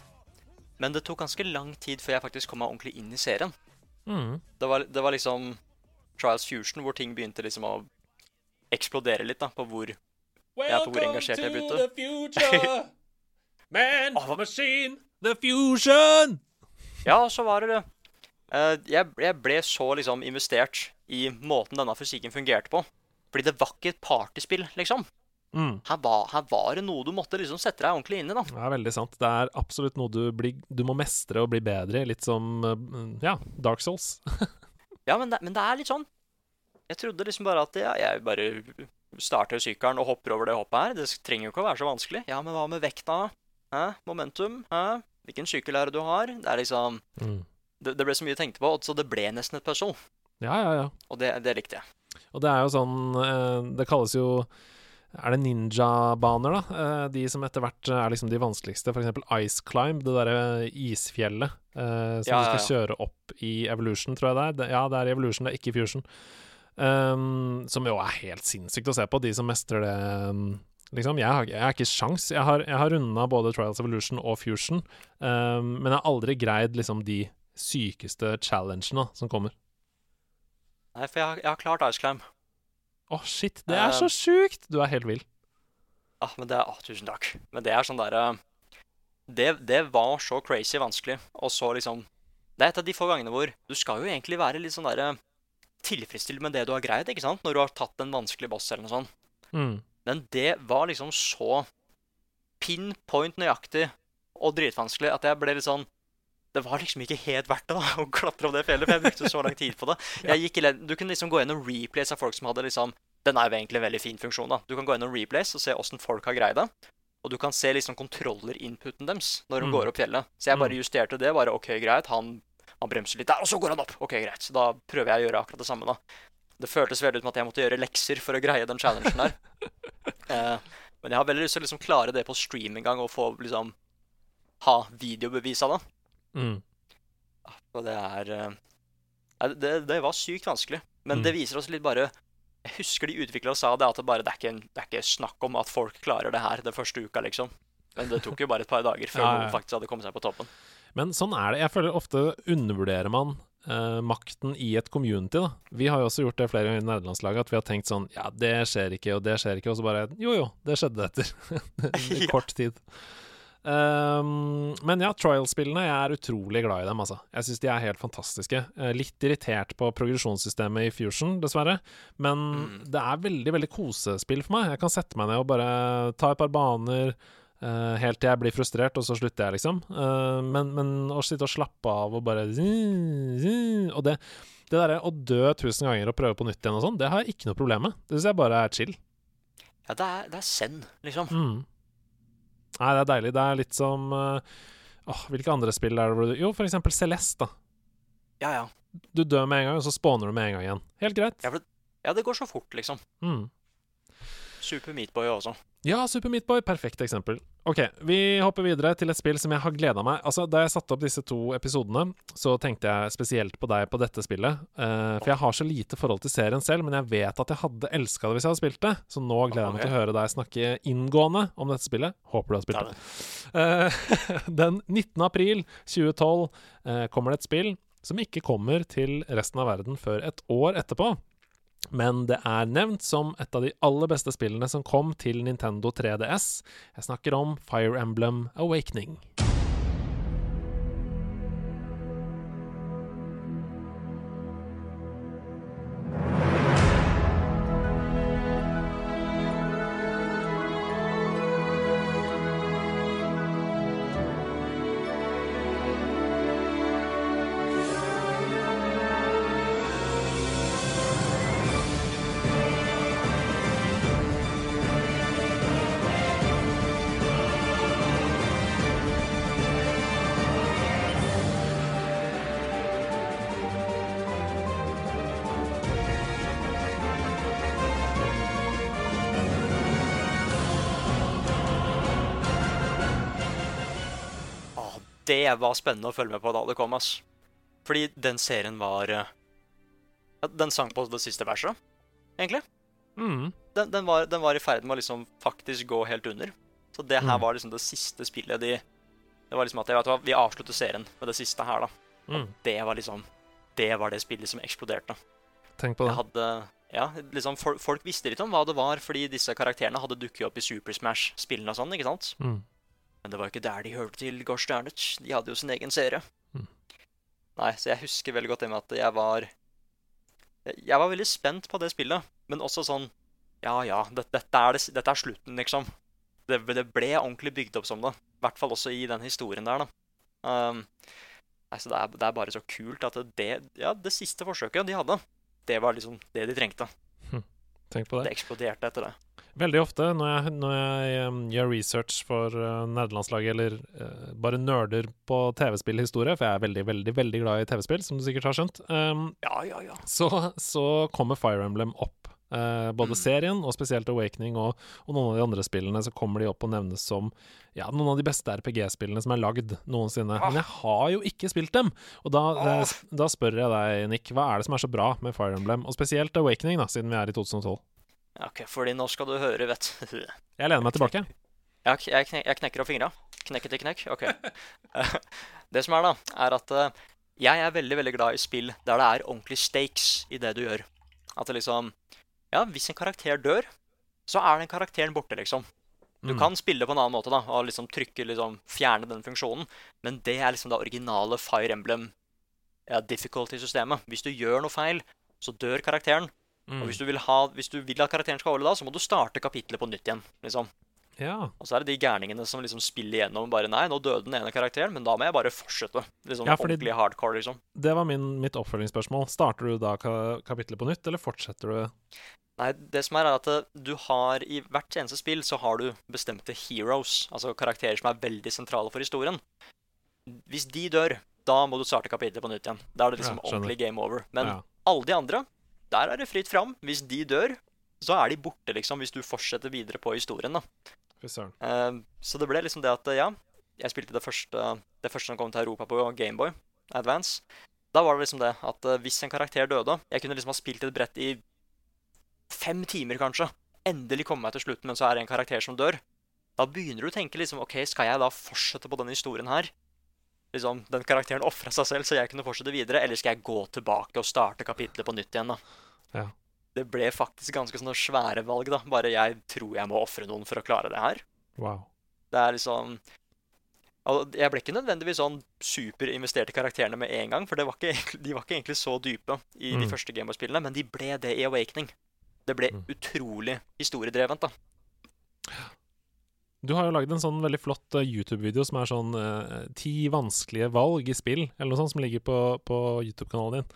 Men det tok ganske lang tid før jeg faktisk kom meg ordentlig inn i serien. Mm. Det var, det var liksom Trials Fusion hvor ting begynte liksom å eksplodere litt, da, på hvor Ja, på hvor engasjert jeg begynte. man, oh, machine, the fusion! Ja, så var det det. Uh, jeg, jeg ble så liksom investert i måten denne fysikken fungerte på. Fordi det var ikke et partyspill, liksom. Mm. Her var, her var det noe du måtte liksom sette deg ordentlig inn i, da. Det er veldig sant. Det er absolutt noe du, blir, du må mestre og bli bedre i. Litt som eh, ja, Dark Souls. Ja, men det, men det er litt sånn Jeg trodde liksom bare at ja, jeg bare starter sykkelen og hopper over det hoppet her. Det trenger jo ikke å være så vanskelig. Ja, men hva med vekta? Hæ? Momentum? Hæ? Hvilken sykkel er det du har? Det er liksom Mm. det, det ble så mye jeg tenkte på, så det ble nesten et puzzle. Ja, ja, ja. Og det, det likte jeg. Og det er jo sånn eh, Det kalles jo Er det ninja-baner, da? Eh, de som etter hvert er liksom de vanskeligste. Eksempel Ice Climb, det derre isfjellet eh, som Ja, du skal kjøre opp i Evolution, tror jeg det er. Ja, det er i Evolution, det er ikke i Fusion. Um, som jo er helt sinnssykt å se på, de som mestrer det. um, Liksom, jeg har, jeg har ikke sjans. Jeg har, jeg har runda både Trials Evolution og Fusion, um, men jeg har aldri greid liksom de sykeste challengene som kommer. Nei, for jeg har, jeg har klart Ice Climb. Å, shit, det er så Um, sjukt! Du er helt vill. Ja, men det er, ah, tusen takk. Men det er sånn derre det, det var så crazy vanskelig, og så liksom Det er et av de få gangene hvor du skal jo egentlig være litt sånn derre tilfredsstilt med det du har greid, ikke sant? Når du har tatt en vanskelig boss eller noe sånt. Mm. Men det var liksom så pinpoint nøyaktig og dritvanskelig at jeg ble litt sånn Det var liksom ikke helt verdt det da, å klatre opp det fjellet, for jeg brukte så lang tid på det. Jeg gikk du kunne liksom gå inn og replace av folk som hadde liksom Den er jo egentlig en veldig fin funksjon. da. Du kan gå inn og replace og se åssen folk har greid det. Og du kan se liksom kontroller-inputen deres når de Mm. går opp fjellet. Så jeg bare Mm. justerte det. bare, OK, greit, han, han bremser litt der, og så går han opp. OK, greit. Så da prøver jeg å gjøre akkurat det samme, da. Det føltes veldig ut som at jeg måtte gjøre lekser for å greie den challengen der. Eh, men jeg har veldig lyst til å liksom klare det på stream en gang, og få liksom ha videobevis av det. Mm. Og det er eh, det, det var sykt vanskelig. Men Mm. det viser oss litt bare Jeg husker de utviklere sa det, at det bare det er, ikke en, det er ikke snakk om at folk klarer det her den første uka, liksom. Men det tok jo bare et par dager før ja. noen faktisk hadde kommet seg på toppen. Men sånn er det. Jeg føler ofte undervurderer man eh, makten i et community, da. Vi har jo også gjort det flere ganger i nederlandslaget, at vi har tenkt sånn Ja, det skjer ikke, og det skjer ikke, og så bare Jo, jo, det skjedde etter Ja. kort tid. Um, men ja, Trial-spillene, jeg er utrolig glad i dem, altså. Jeg syns de er helt fantastiske. Eh, litt irritert på progresjonssystemet i Fusion, dessverre. Men Mm. det er veldig, veldig kosespill for meg. Jeg kan sette meg ned og bare ta et par baner. Eh, helt til jeg blir frustrert, og så slutter jeg, liksom. Uh, men, men å sitte og slappe av og bare Og det, det derre å dø tusen ganger og prøve på nytt igjen og sånn, det har jeg ikke noe problem med. Det syns jeg bare er chill. Ja, det er, det er zen, liksom. Mm. Nei, det er deilig. Det er litt som uh, Åh, Hvilke andre spill er det Jo, for eksempel Celeste. da Ja, ja. Du dør med en gang, og så spawner du med en gang igjen. Helt greit. Ja, for det, ja, det går så fort, liksom. Mm. Super Meatboy også. Ja, Super Meatboy, perfekt eksempel. Ok, vi hopper videre til et spill som jeg har gleda meg Altså, Da jeg satte opp disse to episodene, så tenkte jeg spesielt på deg på dette spillet. Uh, for jeg har så lite forhold til serien selv, men jeg vet at jeg hadde elska det hvis jeg hadde spilt det. Så nå gleder jeg meg til å høre deg snakke inngående om dette spillet. Håper du har spilt det. Uh, den 19. april 2012 uh, kommer det et spill som ikke kommer til resten av verden før et år etterpå. Men det er nevnt som et av de aller beste spillene som kom til Nintendo 3DS. Jeg snakker om Fire Emblem Awakening. Det var spennende å følge med på da det kom, ass. Fordi den serien var eh, ja, Den sang på det siste verset, egentlig. Mm. Den, den, var, den var i ferd med å liksom faktisk gå helt under. Så det her Mm. var liksom det siste spillet de Det var liksom at jeg hva, Vi avslutter serien med det siste her, da. Mm. Det var liksom Det var det spillet som eksploderte. Tenk på Jeg det. hadde Ja, liksom folk, folk visste litt om hva det var, fordi disse karakterene hadde dukket opp i Super Smash-spillene og sånn, ikke sant? Mm. Men det var jo ikke der de hørte til, gosh darn. De hadde jo sin egen serie. Mm. Nei, så jeg husker veldig godt det med at jeg var Jeg var veldig spent på det spillet, men også sånn Ja, ja, det, dette, er det, dette er slutten, liksom. Det, det ble ordentlig bygd opp som det. I hvert fall også i den historien der, da. Um, nei, så det er, det er bare så kult at det Ja, det siste forsøket de hadde, det var liksom det de trengte. Tenk på Det det. eksploderte etter det. Veldig ofte når jeg, når jeg um, gjør research for uh, nederlandslaget, eller uh, bare nerder på TV-spillhistorie, for jeg er veldig, veldig veldig glad i TV-spill, som du sikkert har skjønt, um, Ja, ja, ja. så, så kommer Fire Emblem opp. Uh, både Mm. serien og spesielt Awakening og, og noen av de andre spillene, så kommer de opp og nevnes som ja, noen av de beste RPG-spillene som er lagd noensinne. Ah. Men jeg har jo ikke spilt dem! Og da, ah. da spør jeg deg, Nick, hva er det som er så bra med Fire Emblem? Og spesielt Awakening, da, siden vi er i 2012. Ja, Ok, fordi nå skal du høre, vet du. Jeg lener meg tilbake. Ja, k- jeg, knek, jeg knekker opp fingra. Knekke til knekk. OK. det som er, da, er at eh, jeg er veldig veldig glad i spill der det er ordentlig stakes i det du gjør. At det liksom Ja, hvis en karakter dør, så er den karakteren borte, liksom. Du Mm. kan spille på en annen måte da, og liksom trykke liksom, fjerne den funksjonen, men det er liksom det originale Fire Emblem-difficulty-systemet. Hvis du gjør noe feil, så dør karakteren. Mm. Og hvis du, vil ha, hvis du vil at karakteren skal overleve, da, så må du starte kapittelet på nytt igjen. liksom. Ja. Og så er det de gærningene som liksom spiller igjennom bare Nei, nå døde den ene karakteren, men da må jeg bare fortsette. Liksom Ja, Ordentlig hardcore, liksom. Det var min, mitt oppfølgingsspørsmål. Starter du da ka kapittelet på nytt, eller fortsetter du Nei, det som er, er at eh, du har i hvert eneste spill så har du bestemte heroes, altså karakterer som er veldig sentrale for historien. Hvis de dør, da må du starte kapittelet på nytt igjen. Da er det liksom Ja, ordentlig game over. Men Ja. alle de andre, der er det fritt fram. Hvis de dør, så er de borte, liksom, hvis du fortsetter videre på historien, da. Uh. Så det ble liksom det at eh, ja, jeg spilte det første, det første som kom til Europa på Gameboy Advance. Da var det liksom det at uh, hvis en karakter døde Jeg kunne liksom ha spilt et brett i fem timer, kanskje. Endelig komme meg til slutten, men så er det en karakter som dør. Da begynner du å tenke liksom OK, skal jeg da fortsette på denne historien her? liksom, den karakteren ofra seg selv så jeg kunne fortsette videre, eller skal jeg gå tilbake og starte kapitlet på nytt igjen, da? Ja. Det ble faktisk ganske sånne svære valg, da. Bare jeg tror jeg må ofre noen for å klare det her. Wow. Det er liksom Jeg ble ikke nødvendigvis sånn superinvestert i karakterene med en gang, for det var ikke, de var ikke egentlig så dype i de Mm. første Gameboy-spillene, men de ble det i Awakening. Det ble Mm. utrolig historiedrevent, da. Du har jo lagd en sånn veldig flott eh, YouTube-video som er sånn eh, ti vanskelige valg i spill, eller noe sånt, som ligger på, på YouTube-kanalen din.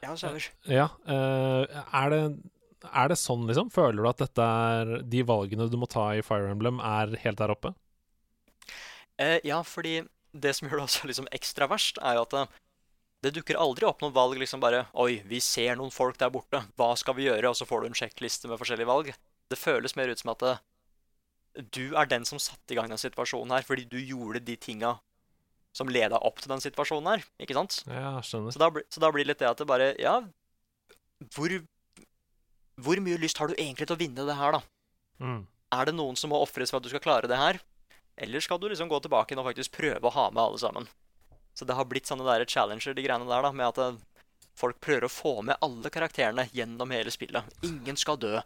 Ja, stemmer. Ja, eh, er det er det sånn, liksom? Føler du at dette er de valgene du må ta i Fire Emblem, er helt der oppe? Eh, ja, fordi det som gjør det også liksom ekstra verst, er jo at det, det dukker aldri opp noen valg liksom bare Oi, vi ser noen folk der borte. Hva skal vi gjøre? Og så får du en sjekkliste med forskjellige valg. Det føles mer ut som at det, du er den som satte i gang den situasjonen her, fordi du gjorde de tinga som leda opp til den situasjonen her. Ikke sant? Ja, skjønner. Så da, så da blir det litt det at det bare Ja, hvor, hvor mye lyst har du egentlig til å vinne det her, da? Mm. Er det noen som må ofres for at du skal klare det her? Eller skal du liksom gå tilbake og faktisk prøve å ha med alle sammen? Så det har blitt sånne der challenger, de greiene der, da, med at eh, folk prøver å få med alle karakterene gjennom hele spillet. Ingen skal dø.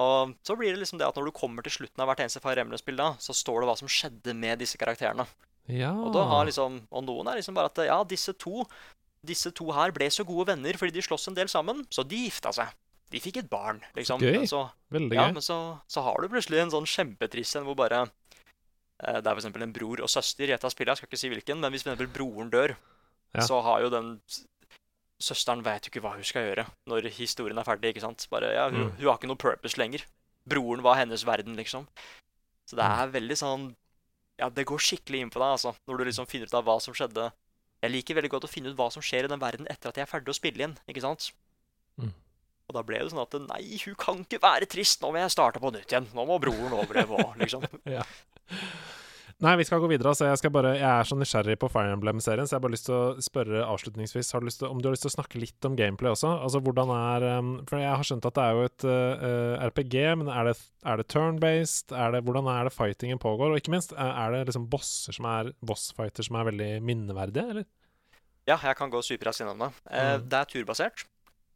Og så blir det liksom det at når du kommer til slutten av hvert eneste Fire Emblem-spill, da, så står det hva som skjedde med disse karakterene. Ja. Og, da har liksom, og noen er liksom bare at ja, disse to Disse to her ble så gode venner fordi de sloss en del sammen, så de gifta seg. De fikk et barn, liksom. Gøy. Men så, Veldig ja, gøy. men så, så har du plutselig en sånn kjempetrist en hvor bare eh, Det er f.eks. en bror og søster i et av spillene, jeg skal ikke si hvilken, men hvis eksempel broren dør, Ja. så har jo den Søsteren vet jo ikke hva hun skal gjøre når historien er ferdig, ikke sant. Bare, ja, hun, Mm. hun har ikke noe purpose lenger. Broren var hennes verden, liksom. Så det Mm. er veldig sånn Ja, det går skikkelig inn på deg, altså, når du liksom finner ut av hva som skjedde. Jeg liker veldig godt å finne ut hva som skjer i den verden etter at jeg er ferdig å spille igjen, ikke sant? Mm. Og da ble det sånn at nei, hun kan ikke være trist, nå må jeg starte på nytt igjen. Nå må broren overleve òg, liksom. Nei, vi skal gå videre. Altså, jeg, skal bare, jeg er så nysgjerrig på Fire Emblem-serien, så jeg har bare lyst til å spørre avslutningsvis har du til, om du har lyst til å snakke litt om gameplay også. Altså, hvordan er um, For jeg har skjønt at det er jo et uh, RPG, men er det, er det turn-based? Hvordan er det fightingen pågår? Og ikke minst, er det liksom bosser som er bossfighter som er veldig minneverdige, eller? Ja, jeg kan gå superraskt gjennom det. Eh, Mm. Det er turbasert.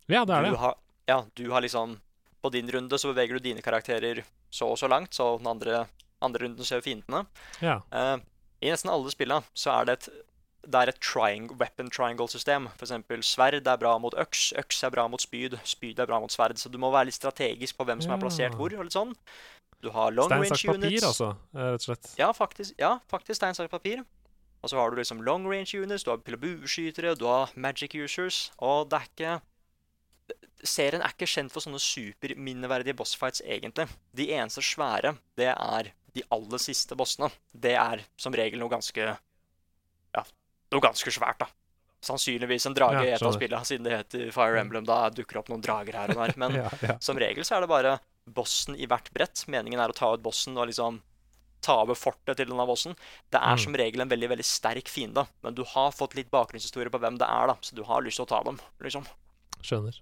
Ja, det er du det. Har, ja, du har liksom På din runde så beveger du dine karakterer så og så langt, så den andre, andre runden ser fiendene. Ja. Uh, I nesten alle spillene så er det et det er et triangle, weapon triangle-system. Eksempel sverd er bra mot øks, øks er bra mot spyd, spyd er bra mot sverd. Så du må være litt strategisk på hvem som er plassert hvor. og litt sånn. Du har long Stein, range saks, papir, altså, eh, rett og slett. Ja, faktisk, ja, faktisk stein, saks, papir. Og så har du liksom long range units, du har pil- og bueskytere, du har magic users. Og det er ikke Serien er ikke kjent for sånne superminneverdige bossfights, egentlig. De eneste svære, det er de aller siste bossene. Det er som regel noe ganske Ja, noe ganske svært, da. Sannsynligvis en drage Ja, i et av spillene, siden det heter Fire Emblem. Da dukker det opp noen drager her og der. Men Ja, ja. som regel så er det bare bossen i hvert brett. Meningen er å ta ut bossen og liksom ta over fortet til denne bossen. Det er Mm. som regel en veldig veldig sterk fiende, men du har fått litt bakgrunnshistorie på hvem det er, da, så du har lyst til å ta dem. liksom. Skjønner.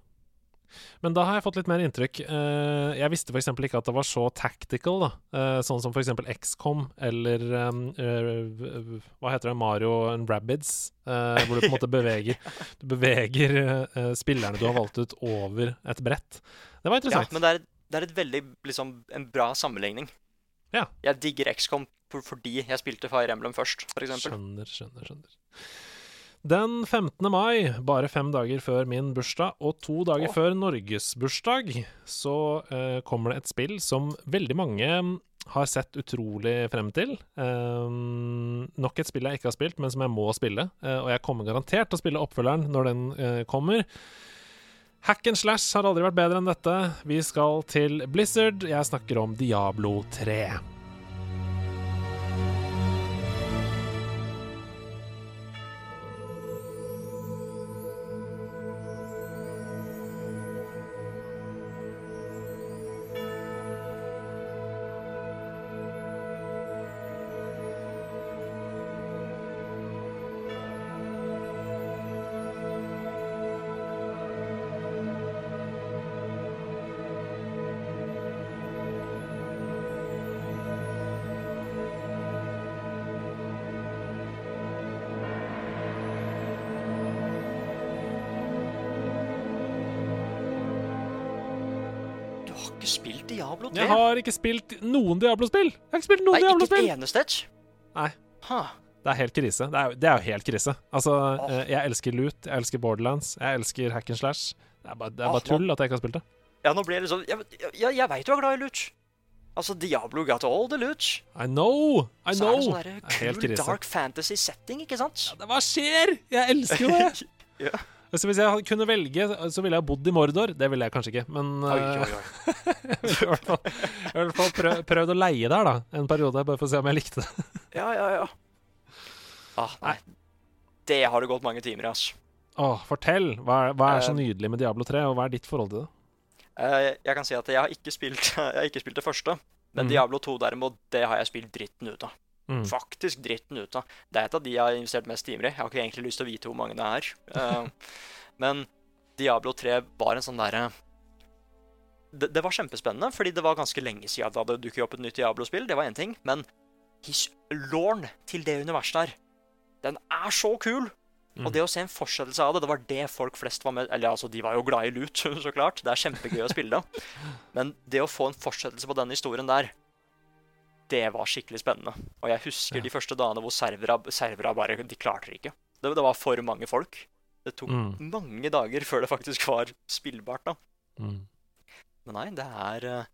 Men da har jeg fått litt mer inntrykk. Eh, jeg visste f.eks. ikke at det var så tactical, da. Eh, sånn som f.eks. XCOM eller eh, Hva heter det? Mario and Rabbids. hvor du på en måte beveger Du beveger spillerne du har valgt ut, over et brett. Det var interessant. Ja, men det er, det er et veldig liksom, en bra sammenligning. Ja. Jeg digger XCOM fordi jeg spilte Fire Emblem først, f.eks. Skjønner, skjønner, skjønner. Den 15. mai, bare fem dager før min bursdag, og to dager oh. før Norges bursdag, så uh, kommer det et spill som veldig mange har sett utrolig frem til. Um, nok et spill jeg ikke har spilt, men som jeg må spille. Uh, og jeg kommer garantert til å spille oppfølgeren når den uh, kommer. Hack and slash har aldri vært bedre enn dette. Vi skal til Blizzard. Jeg snakker om Diablo 3. ikke spilt noen Diablo-spill! Jeg har ikke spilt noen Nei, ikke et Diablo-spill! eneste et? Nei. Huh. Det er helt krise. Det er, det er jo helt krise. Altså, oh. jeg elsker loot, jeg elsker Borderlands, jeg elsker hack and slash. Det er bare, det er bare oh, tull at jeg ikke har spilt det. Ja, nå blir det sånn Jeg, jeg, jeg veit du er glad i loot. Altså, Diablo got all the loot. I know! I Så er know! det sånn Det derre er helt cool dark fantasy setting, ikke sant? Ja, det, hva skjer?! Jeg elsker jo det! Ja. Så hvis jeg kunne velge, så ville jeg bodd i Mordor. Det ville jeg kanskje ikke, men Oi, eh, oi, oi. jeg ville i hvert fall, hvert fall prøv, prøvd å leie der, da, en periode, bare for å se om jeg likte det. Ja, ja, ja. Ah, nei. Det har det gått mange timer i, altså. Åh, fortell! Hva er, hva er så Eh, nydelig med Diablo 3, og hva er ditt forhold til det? Eh, Jeg kan si at jeg har ikke spilt, jeg har ikke spilt det første. Men mm. Diablo 2 derimot, det har jeg spilt dritten ut av. Mm. Faktisk dritten ut av. Det er et av de jeg har investert mest timer i. Jeg har ikke egentlig lyst til å vite hvor mange det er. Uh, men Diablo 3 var en sånn derre det, det var kjempespennende, fordi det var ganske lenge siden det hadde dukket opp et nytt Diablo-spill. Det var én ting. Men his lorn til det universet der, den er så kul! Og Mm. det å se en fortsettelse av det, det var det folk flest var med Eller altså, de var jo glad i lut, så klart. Det er kjempegøy å spille det. Men det å få en fortsettelse på den historien der, det var skikkelig spennende. Og jeg husker Ja. de første dagene hvor servera, servera bare De klarte det ikke. Det, det var for mange folk. Det tok Mm. mange dager før det faktisk var spillbart, da. Mm. Men nei, det er eh,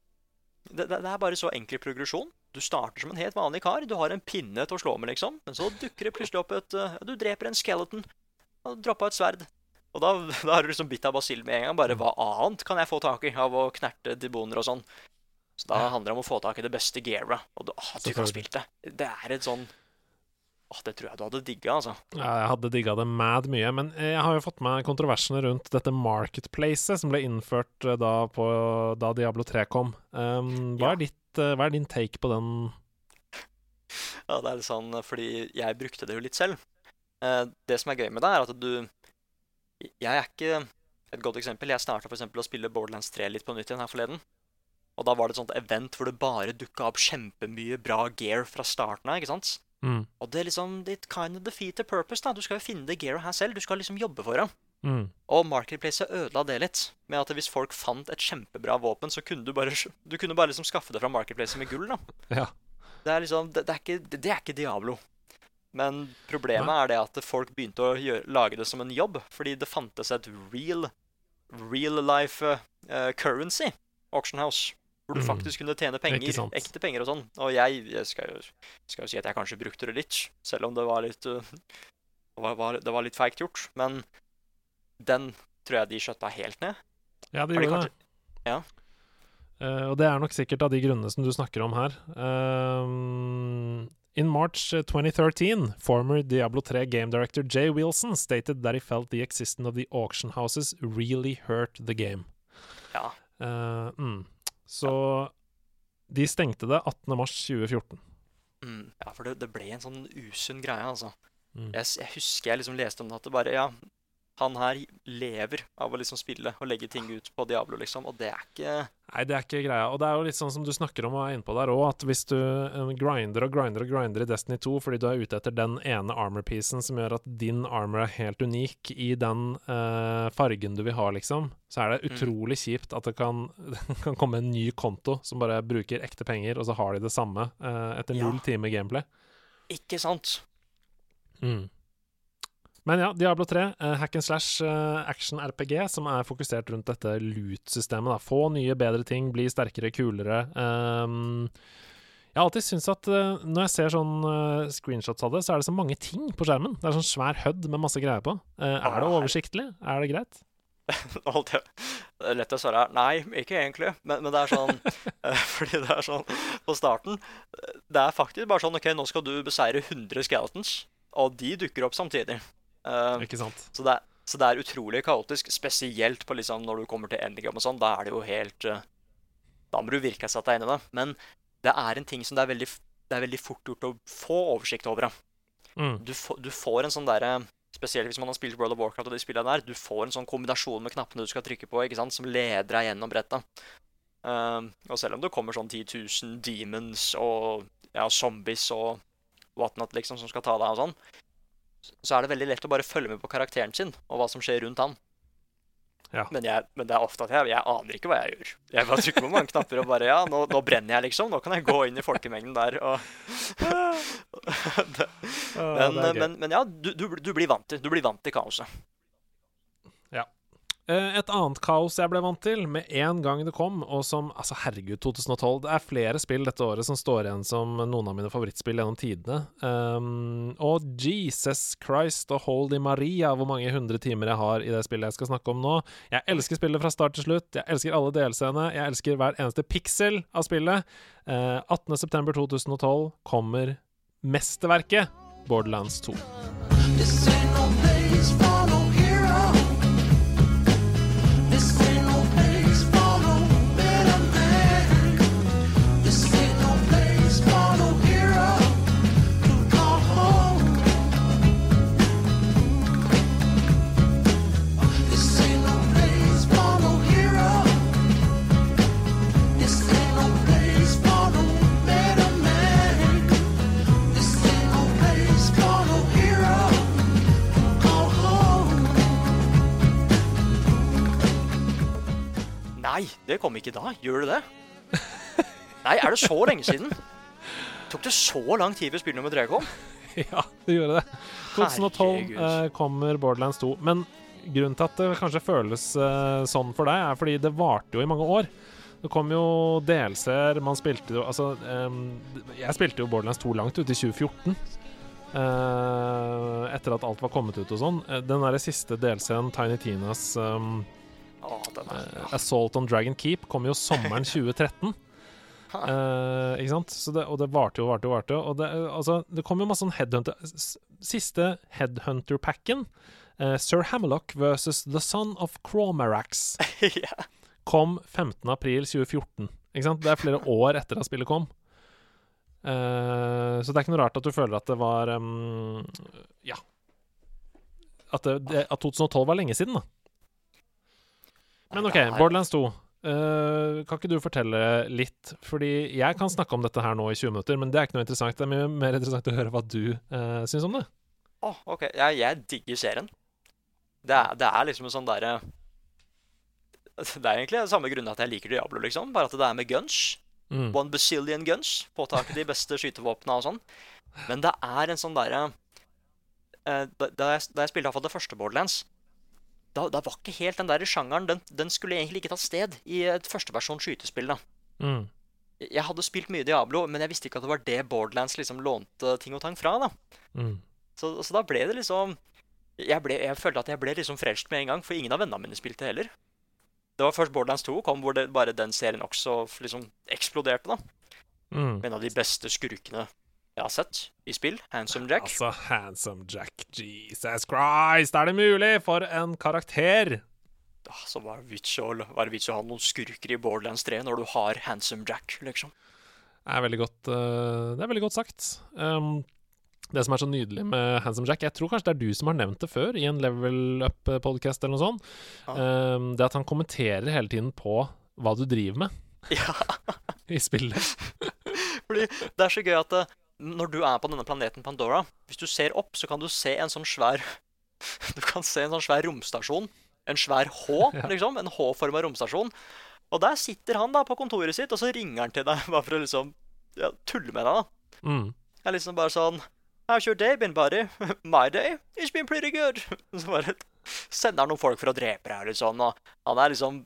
det, det, er bare så enkel progresjon. Du starter som en helt vanlig kar. Du har en pinne til å slå med, liksom. Men så dukker det plutselig opp et uh, Du dreper en skeleton. Og droppa et sverd. Og da, da har du liksom bitt av basillen med en gang. Bare hva annet kan jeg få tak i av å knerte diboner og sånn? Så da handler det om å få tak i det beste gearet. Og du, ah, du kan spille det. Det er et sånn Åh, Det tror jeg du hadde digga, altså. Ja, jeg hadde digga det mad mye, men jeg har jo fått med kontroversene rundt dette marketplacet som ble innført eh, da, på, da Diablo 3 kom. Um, hva, Ja. er ditt, eh, hva er din take på den? Ja, det er litt sånn fordi jeg brukte det jo litt selv. Eh, det som er gøy med det, er at du Jeg er ikke Et godt eksempel. Jeg starta f.eks. å spille Borderlands 3 litt på nytt igjen her forleden. Og da var det et sånt event hvor det bare dukka opp kjempemye bra gear fra starten av. ikke sant? Mm, Og det er liksom It kind of defeat the purpose. da Du skal jo finne det gearet her selv. Du skal liksom jobbe for det. mm, Og Marketplace ødela det litt. Med at hvis folk fant et kjempebra våpen, så kunne du bare Du kunne bare liksom skaffe det fra Marketplace med gull. da ja. det er liksom Det, det, er, ikke, det, det er ikke Diablo. Men problemet er det at folk begynte å gjøre, lage det som en jobb. Fordi det fantes et real real life uh, currency auction house. Hvor du Mm. faktisk kunne tjene penger, ekte penger og sånn. Og jeg, jeg skal, jo, skal jo si at jeg kanskje brukte det litt, selv om det var litt uh, det var, Det var litt feigt gjort. Men den tror jeg de skjøtta helt ned. ja, de gjorde det. Ja. Uh, og det er nok sikkert av de grunnene som du snakker om her. Um, in March uh, 2013, former Diablo 3 game director Jay Wilson stated that he felt the existence of the auction houses really hurt the game. Ja. Uh, mm. Så de stengte det 18. mars 2014. Mm, ja, for det, det ble en sånn usunn greie, altså. Mm. Jeg, jeg husker jeg liksom leste om det at det bare Ja, han her lever av å liksom spille og legge ting ut på Diablo, liksom. Og det er ikke Nei, det er ikke greia. Og det er jo litt sånn som du snakker om og er inne på der òg, at hvis du grinder og grinder og grinder i Destiny 2 fordi du er ute etter den ene armor-piecen som gjør at din armor er helt unik i den uh, fargen du vil ha, liksom, så er det Mm. utrolig kjipt at det kan, kan komme en ny konto som bare bruker ekte penger, og så har de det samme uh, etter Ja. null time gameplay. Ikke sant? Mm. Men ja, Diablo 3, eh, hack and slash eh, action RPG, som er fokusert rundt dette loot-systemet. Få nye, bedre ting, bli sterkere, kulere. Um, jeg har alltid syntes at uh, når jeg ser sånn eh, screenshots av det, så er det så mange ting på skjermen. Det er sånn svær HUD med masse greier på. Eh, er det Ah, oversiktlig? Er det greit? Alt er lett å svare er nei, ikke egentlig. Men, men det er sånn eh, Fordi det er sånn På starten eh, Det er faktisk bare sånn OK, nå skal du beseire 100 skeletons, og de dukker opp samtidig. Eh, Ikke sant? Så det, så det er utrolig kaotisk, spesielt på liksom når du kommer til endgame og sånn. Da er det jo helt uh, Da må du virkelig satt deg inn i det. Men det er en ting som det er veldig, det er veldig fort gjort å få oversikt over. Mm. Du, du får en sånn derre Spesielt hvis man har spilt World of Warcraft og de spillene der. Du får en sånn kombinasjon med knappene du skal trykke på, ikke sant, som leder deg gjennom brettet. Uh, og selv om det kommer sånn 10 000 demons og ja, zombies og whatnot liksom, som skal ta deg og sånn, så er det veldig lett å bare følge med på karakteren sin og hva som skjer rundt han. Ja. Men, jeg, men det er ofte at jeg, jeg aner ikke hva jeg gjør. Jeg bare trykker på mange knapper og bare Ja, nå, nå brenner jeg, liksom. Nå kan jeg gå inn i folkemengden der og det, men, men, men ja, du, du, du blir vant til Du blir vant til kaoset. Eh, Et annet kaos jeg ble vant til med en gang det kom, og som Altså, herregud, 2012. Det er flere spill dette året som står igjen som noen av mine favorittspill gjennom tidene. Um, og Jesus Christ og Holy Maria, hvor mange hundre timer jeg har i det spillet jeg skal snakke om nå. Jeg elsker spillet fra start til slutt. Jeg elsker alle delscenene. Jeg elsker hver eneste piksel av spillet. Uh, 18.9.2012 kommer mesterverket Borderlands 2. Nei, det kom ikke da. Gjør det det? Nei, er det så lenge siden? Tok det så lang tid før spill nummer tre kom? Ja, det gjorde det. 2012 Herregud. eh, kommer Borderlands 2. Men grunnen til at det kanskje føles eh, sånn for deg, er fordi det varte jo i mange år. Det kom jo DLC-er, man spilte jo Altså, em, jeg spilte jo Borderlands 2 langt ut i 2014. eh, etter at alt var kommet ut og sånn. Eh, Den derre siste DLC-en, Tiny Tinas em, Å, er, eh, Assault on Dragon Keep, kom jo sommeren 2013. Uh, ikke sant? Så det, og det varte jo, varte jo, varte. Og det, eh, altså, det kom jo masse sånn headhunter Siste Headhunter-packen, uh, Sir Hamlock versus The Son of Cromarax, ja. kom 15.4.2014. Ikke sant? Det er flere år etter at spillet kom. Uh, så det er ikke noe rart at du føler at det var um, Ja. At, det, det, at 2012 var lenge siden, da. Men OK, er- Borderlands 2. Uh, kan ikke du fortelle litt? Fordi jeg kan snakke om dette her nå i 20 minutter, men det er ikke noe interessant. Det er mye mer interessant å høre hva du uh, syns om det. Å, OK. Jeg, jeg digger serien. Det er, det er liksom en sånn derre Det er egentlig samme grunn at jeg liker Diablo, liksom. Bare at det er med guns. Mm. One bazillion guns. Få tak i de beste skytevåpna og sånn. Men det er en sånn derre uh, da, da, jeg, da jeg spilte iallfall det første Borderlands, da, da var ikke helt den der sjangeren den, den skulle egentlig ikke tatt sted i et førstepersons skytespill. da. Mm. Jeg hadde spilt mye Diablo, men jeg visste ikke at det var det Borderlands liksom lånte ting og tang fra. da. Mm. Så, så da ble det liksom jeg, ble, jeg følte at jeg ble liksom frelst med en gang, for ingen av vennene mine spilte heller. Det var først Borderlands 2 kom, hvor det, bare den serien også liksom eksploderte. da. Mm. En av de beste skurkene jeg har sett i spill, Handsome Jack. Altså, Handsome Jack, Jesus Christ, er det mulig for en karakter? Ah, Så hva er det vits å ha noen skurker i Borderlands 3 når du har Handsome Jack, liksom? Det er veldig godt, uh, det er veldig godt sagt. Um, det som er så nydelig med Handsome Jack Jeg tror kanskje det er du som har nevnt det før, i en Level Up-podkast eller noe sånt. Um, det at han kommenterer hele tiden på hva du driver med Ja, i spillet. fordi det er så gøy at eh, når du er på denne planeten Pandora, hvis du ser opp, så kan du se en sånn svær Du kan se en sånn svær romstasjon. En svær H, liksom. En H-forma romstasjon. Og der sitter han da på kontoret sitt, og så ringer han til deg bare for å liksom ja, tulle med deg. da. Mm. Jeg er liksom bare sånn How's your day been, buddy? My day? It's been pretty good. Så bare sender han noen folk for å drepe deg, eller sånn. Og han er liksom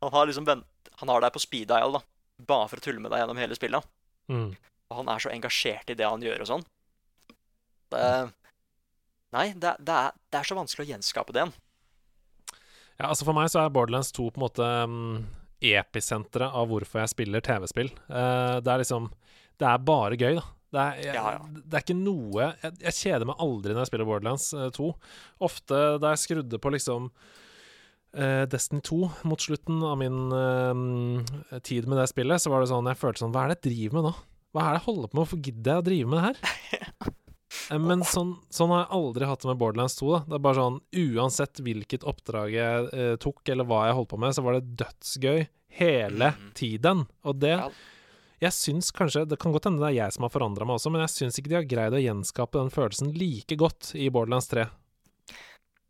Han har liksom vent, Han har deg på speed dial, da. Bare for å tulle med deg gjennom hele spillet. Mm. Og han er så engasjert i det han gjør og sånn. Nei, det, det, er, det er så vanskelig å gjenskape det igjen. Ja, altså For meg så er Borderlands 2 på en måte um, episenteret av hvorfor jeg spiller TV-spill. Uh, det er liksom Det er bare gøy, da. Det er, jeg, Ja, ja. det er ikke noe jeg, jeg kjeder meg aldri når jeg spiller Borderlands eh, 2. Ofte da jeg skrudde på liksom Uh, Destiny 2 mot slutten av min uh, tid med det spillet, så var det sånn jeg følte sånn Hva er det jeg driver med nå? Hva er det jeg holder på med? Hvorfor gidder jeg å drive med det her? Eh, Men sånn, sånn har jeg aldri hatt det med Borderlands 2. da Det er bare sånn Uansett hvilket oppdrag jeg eh, tok, eller hva jeg holdt på med, så var det dødsgøy hele Mhm. tiden. Og det Jeg syns kanskje Det kan godt hende det er jeg som har forandra meg også, men jeg syns ikke de har greid å gjenskape den følelsen like godt i Borderlands 3.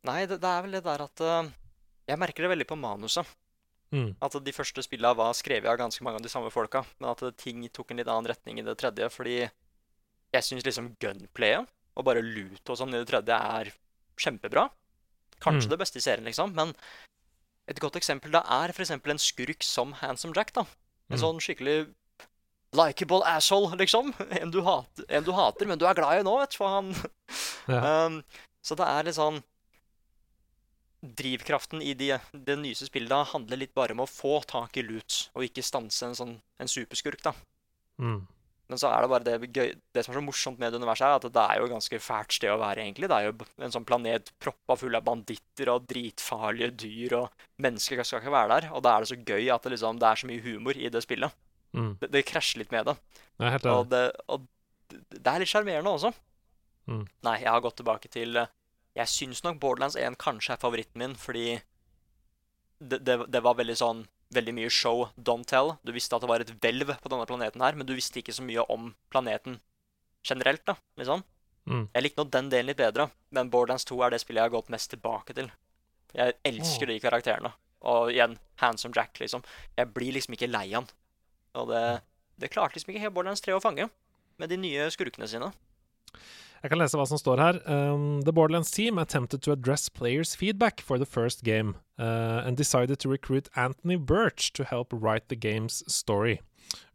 Nei, det, det er vel det der at uh, Jeg merker det veldig på manuset. Mm. At de første spillene var skrevet av ganske mange av de samme folka, men at ting tok en litt annen retning i det tredje, fordi jeg syns liksom gunplayet og bare loot og sånn i det tredje er kjempebra. Kanskje Mm. det beste i serien, liksom, men et godt eksempel da er f.eks. en skurk som Handsome Jack, da. En Mm. sånn skikkelig likeable asshole, liksom. En du, hater, en du hater, men du er glad i nå, vet du, for han Ja. um, Så det er litt sånn Drivkraften i de, det nyeste spillet handler litt bare om å få tak i loot, og ikke stanse en sånn en superskurk, da. Mm. Men så er det bare det gøy Det som er så morsomt med det universet, er at det er jo et ganske fælt sted å være, egentlig. Det er jo en sånn planet proppa full av banditter og dritfarlige dyr, og mennesker skal ikke være der. Og da er det så gøy at det liksom Det er så mye humor i det spillet. Mm. Det, det krasjer litt med det. Helt Og det, og det det er litt sjarmerende også. Mm. Nei, jeg har gått tilbake til eh, Jeg syns nok Borderlands 1 kanskje er favoritten min, fordi det, det, det var veldig sånn Veldig mye show, don't tell. Du visste at det var et hvelv på denne planeten her, men du visste ikke så mye om planeten generelt, da, liksom. Mm. Jeg likte nå den delen litt bedre, men Borderlands 2 er det spillet jeg har gått mest tilbake til. Jeg elsker de karakterene. Og igjen, Handsome Jack, liksom. Jeg blir liksom ikke lei han. Og det, det klarte liksom ikke helt Borderlands 3 å fange, med de nye skurkene sine. Jeg kan lese hva som står her. Um, the Borderlands team attempted to address players' feedback for the first game, uh, and decided to recruit Anthony Birch to help write the game's story.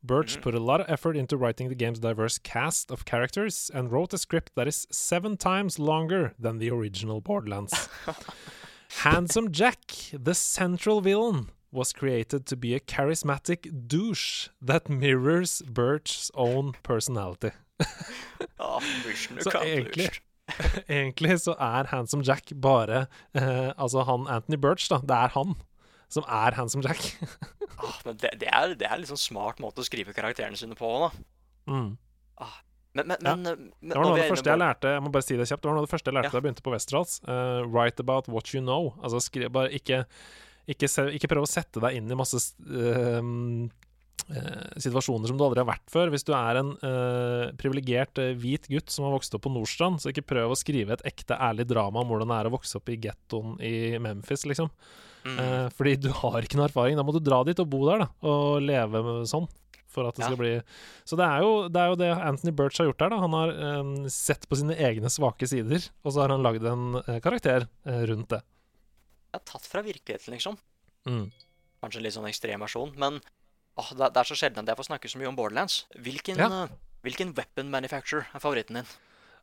Birch put a lot of effort into writing the game's diverse cast of characters, and wrote a script that is seven times longer than the original Borderlands. Handsome Jack, the central villain, was created to be a charismatic douche that mirrors Birch's own personality. Så egentlig- Egentlig så er Handsome Jack bare eh, Altså han Anthony Birch, da. Det er han som er Handsome Jack. Ah, men det, det, er, det er en litt sånn smart måte å skrive karakterene sine på, da. mm. Men, men, Ja. men, eh, men Det var noe av det første jeg lærte Jeg må bare si det kjapt. Det var noe av det første jeg lærte Ja. da jeg begynte på Westerdals. Uh, write about what you know. Altså skri, bare ikke ikke, se, ikke prøv å sette deg inn i masse eh, eh, situasjoner som du aldri har vært før. Hvis du er en uh, privilegert uh, hvit gutt som har vokst opp på Nordstrand, så ikke prøv å skrive et ekte, ærlig drama om hvordan det er å vokse opp i gettoen i Memphis, liksom. Mm. Uh, fordi du har ikke noe erfaring. Da må du dra dit og bo der, da. Og leve med sånn. For at det Ja. skal bli Så det er, jo, det er jo det Anthony Birch har gjort der. da Han har um, sett på sine egne svake sider, og så har han lagd en eh, karakter eh, rundt det. Jeg er tatt fra virkeligheten, liksom. Mm. Kanskje en litt sånn ekstrem versjon, men åh, det, er så sjelden at jeg får snakke så mye om Borderlands. Hvilken, Ja. eh, hvilken weapon manufacturer er favoritten din?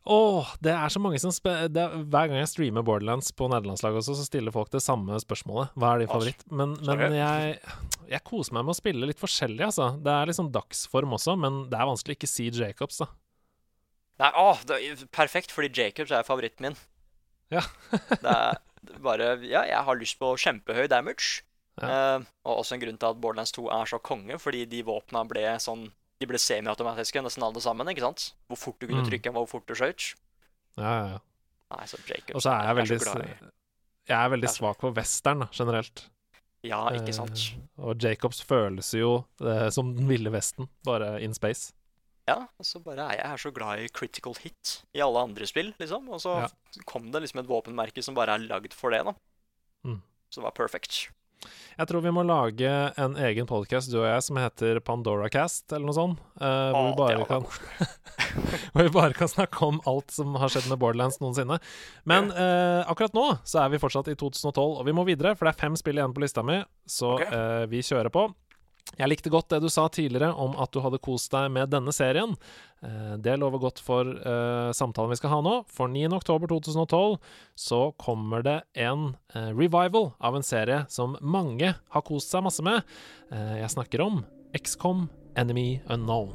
Åh, det er så mange som spe er, Hver gang jeg streamer Borderlands på nederlandslaget også, så stiller folk det samme spørsmålet. Hva er din favoritt? Men, men jeg, jeg koser meg med å spille litt forskjellig, altså. Det er sånn dagsform også, men det er vanskelig å ikke si Jacobs, da. Nei, åh, er perfekt, fordi Jacobs er favoritten min. Ja. det er bare Ja, jeg har lyst på kjempehøy damage. Eh, og også en grunn til at Borderlands 2 er så konge, fordi de våpna ble sånn De ble semiautomatiske, nesten alle sammen, ikke sant? Hvor fort du kunne trykke, Mm. trykke, hvor fort du skjøt. Ja, ja, ja. Nei, så Jacob, Og så er jeg veldig. Jeg er veldig Jeg er så- svak for western, generelt. Ja, ikke sant? Eh, og Jacobs føles jo eh, som den ville vesten, bare in space. Ja, og så bare er jeg er så glad i critical hit i alle andre spill, liksom. Og så Ja. kom det liksom et våpenmerke som bare er lagd for det, da. Mm. Så det var perfect. Jeg tror vi må lage en egen podkast, du og jeg, som heter Pandoracast, eller noe sånt. Uh, hvor, vi bare kan, hvor vi bare kan snakke om alt som har skjedd med Borderlands noensinne. Men uh, akkurat nå så er vi fortsatt i 2012, og vi må videre, for det er fem spill igjen på lista mi, så eh, vi kjører på. Jeg likte godt det du sa tidligere om at du hadde kost deg med denne serien. Eh, Det lover godt for eh, samtalen vi skal ha nå. For 9.10.2012 så kommer det en eh, revival av en serie som mange har kost seg masse med. Jeg snakker om XCOM Enemy Unknown.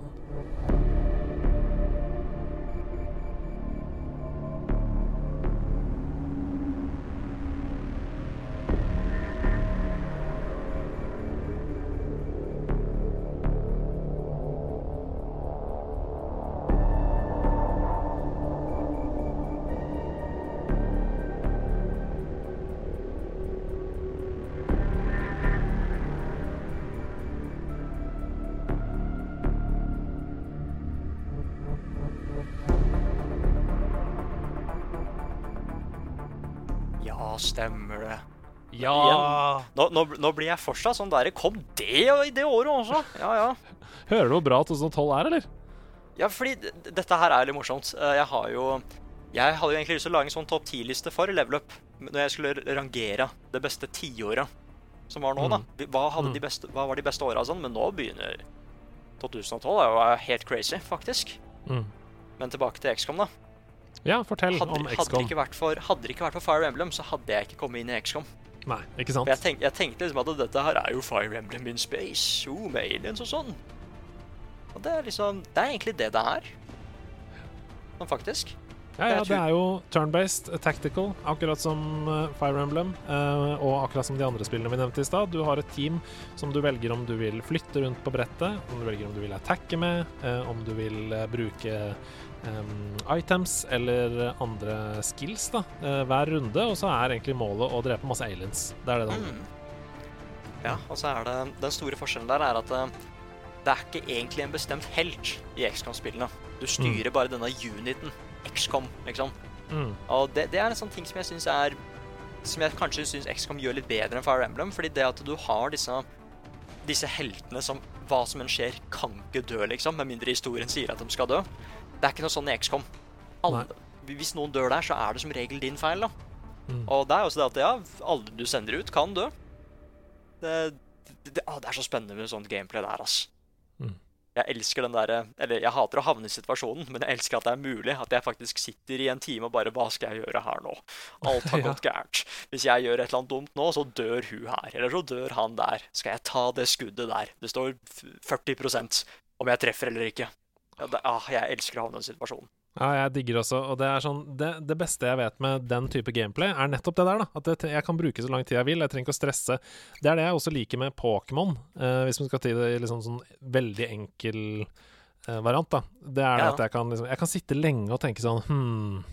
Nå, nå, blir jeg fortsatt sånn der Kom det i det året også? Ja, ja. Hører du hvor bra 2012 er, eller? Ja, fordi dette her er litt morsomt. Eh, Jeg har jo Jeg hadde jo egentlig lyst til å lage en sånn topp 10-liste for level up. Når jeg skulle rangere det beste tiåret som var nå, da. Hva, hadde de beste, hva var de beste åra og sånn? Men nå begynner 2012. Det var helt crazy, faktisk. Mm. Men tilbake til XCOM, da. Ja, fortell Hadde, om hadde, det XCOM. ikke vært for, hadde det ikke vært for Fire Emblem, så hadde jeg ikke kommet inn i XCOM. Nei, ikke sant? Jeg, tenk, jeg tenkte liksom at dette her er jo Fire Emblem in space, jo, med aliens og sånn. Og det er liksom Det er egentlig det det er. Sånn faktisk. Ja, ja, det er jo turn-based, uh, tactical, akkurat som uh, Fire Emblem. uh, og akkurat som de andre spillene vi nevnte i stad. Du har et team som du velger om du vil flytte rundt på brettet, om du velger om du vil attacke med, om du vil bruke um, items eller andre skills da, uh, hver runde. Og så er egentlig målet å drepe masse aliens. Det er det det handler om. Mm. Ja, og så er det Den store forskjellen der er at eh, det er ikke egentlig en bestemt helt i XCOM-spillene. Du styrer bare denne uniten. XCOM, liksom. Mm. Og det, det er en sånn ting som jeg syns er Som jeg kanskje syns XCOM gjør litt bedre enn Fire Emblem. Fordi det at du har disse Disse heltene som hva som enn skjer, kan ikke dø, liksom. Med mindre historien sier at de skal dø. Det er ikke noe sånn i XCOM. Alle, hvis noen dør der, så er det som regel din feil, da. Mm. Og det er også det at ja, alle du sender ut, kan dø. Det, det, å, det er så spennende med sånt gameplay der, ass. Mm. Jeg elsker den derre Eller jeg hater å havne i situasjonen, men jeg elsker at det er mulig. At jeg faktisk sitter i en time og bare Hva skal jeg gjøre her nå? Alt har gått gærent. Hvis jeg gjør et eller annet dumt nå, så dør hun her. Eller så dør han der. Skal jeg ta det skuddet der? Det står 40% om jeg treffer eller ikke. Ja, det, ah, jeg elsker å havne i den situasjonen. Ja, jeg digger også, og det er sånn det, det beste jeg vet med den type gameplay, er nettopp det der, da. At det, jeg kan bruke så lang tid jeg vil. Jeg trenger ikke å stresse. Det er det jeg også liker med Pokémon, eh, hvis man skal til det i liksom sånn veldig enkel eh, variant, da. Det er Ja. at jeg kan liksom Jeg kan sitte lenge og tenke sånn Hm,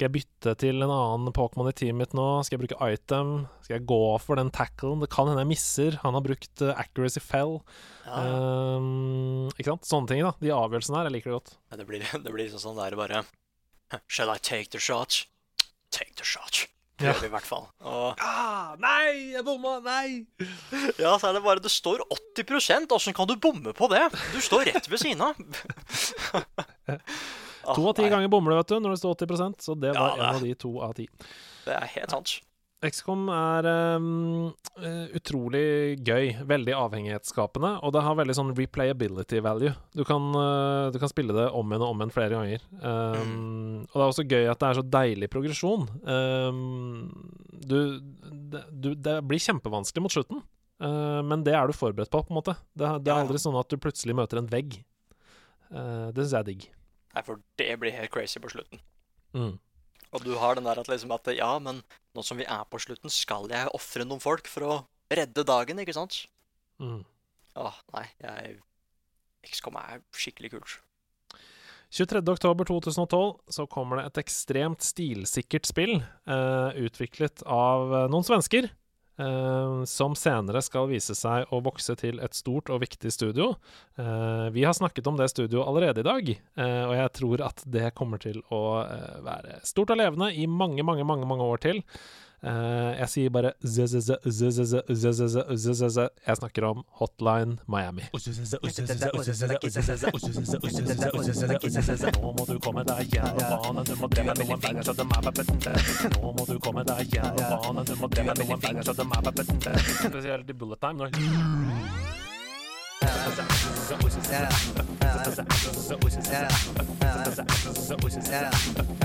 skal jeg bytte til en annen Pokémon i teamet mitt nå? Skal jeg bruke item? Skal jeg gå for den tacklen? Det kan hende jeg misser. Han har brukt eh, accuracy fell. Um, ikke sant? Sånne ting, da. De avgjørelsene her, jeg liker det godt. Ja, det blir, det blir sånn der bare Shall I take the shot? Take the shot. Ja. i hvert fall. Og Ah, nei, jeg bomma! Nei! ja, så er det bare Det står 80% Åssen kan du bomme på det? Du står rett ved siden av. To av ti ganger bommer du, vet du, når det står 80% så det Ja, var det en av de to av ti. Det er helt sant. XCOM er um, utrolig gøy, veldig avhengighetsskapende, og det har veldig sånn replayability value. Du kan, uh, du kan spille det om igjen og om igjen flere ganger. Um, Og det er også gøy at det er så deilig progresjon. Um, du, det, du, det blir kjempevanskelig mot slutten, uh, men det er du forberedt på, på en måte. Det, det er Ja, ja. aldri sånn at du plutselig møter en vegg. Uh, det syns jeg er digg. Nei, for det blir helt crazy på slutten. Mm. Og du har den der at liksom at Ja, men nå som vi er på slutten, skal jeg ofre noen folk for å redde dagen, ikke sant? Mm. Åh, nei, jeg XCOM er skikkelig kult. 23.10.2012 så kommer det et ekstremt stilsikkert spill eh, utviklet av eh, noen svensker. Eh, som senere skal vise seg å vokse til et stort og viktig studio. Eh, vi har snakket om det studioet allerede i dag, eh, og jeg tror at det kommer til å være stort og levende i mange, mange, mange, mange år til. Eh, jeg sier bare z-z-z, z-z-z, z-z-z, z-z-z. Jeg snakker om Hotline Miami. Nå må du komme deg gjennom banen, du må drepe noen så of the map Nå må du komme deg gjennom banen, du må drepe noen så of the map Spesielt i bullet time.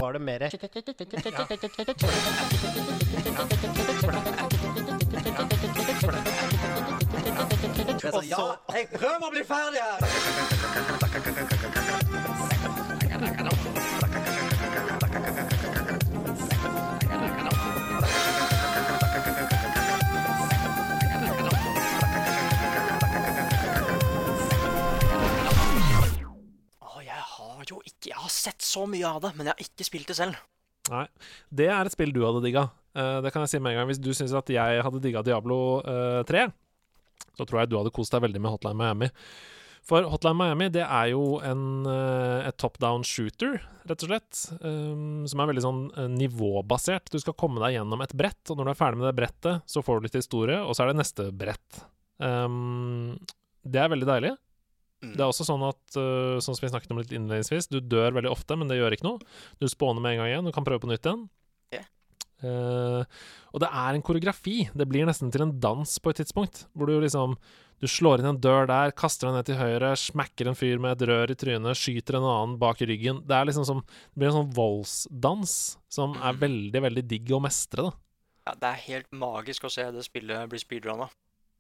Var det mer Ja, jeg prøver å bli ferdig her! Ikke Jeg har sett så mye av det, men jeg har ikke spilt det selv. Nei. Det er et spill du hadde digga. Uh, det kan jeg si med en gang. Hvis du syns at jeg hadde digga Diablo uh, 3, så tror jeg du hadde kost deg veldig med Hotline Miami. For Hotline Miami det er jo en, eh, et top down shooter, rett og slett. um, som er veldig sånn eh, nivåbasert. Du skal komme deg gjennom et brett, og når du er ferdig med det brettet, så får du litt historie, og så er det neste brett. Um, det er veldig deilig. Mm. Det er også sånn at, uh, sånn som vi snakket om litt innledningsvis, du dør veldig ofte, men det gjør ikke noe. Du spåner med en gang igjen, du kan prøve på nytt igjen. Yeah. Uh, og det er en koreografi. Det blir nesten til en dans på et tidspunkt, hvor du liksom Du slår inn en dør der, kaster den ned til høyre, smekker en fyr med et rør i trynet, skyter en annen bak i ryggen. Det er liksom som Det blir en sånn voldsdans som er veldig, veldig digg å mestre, da. Ja, det er helt magisk å se det spillet bli speedrunna.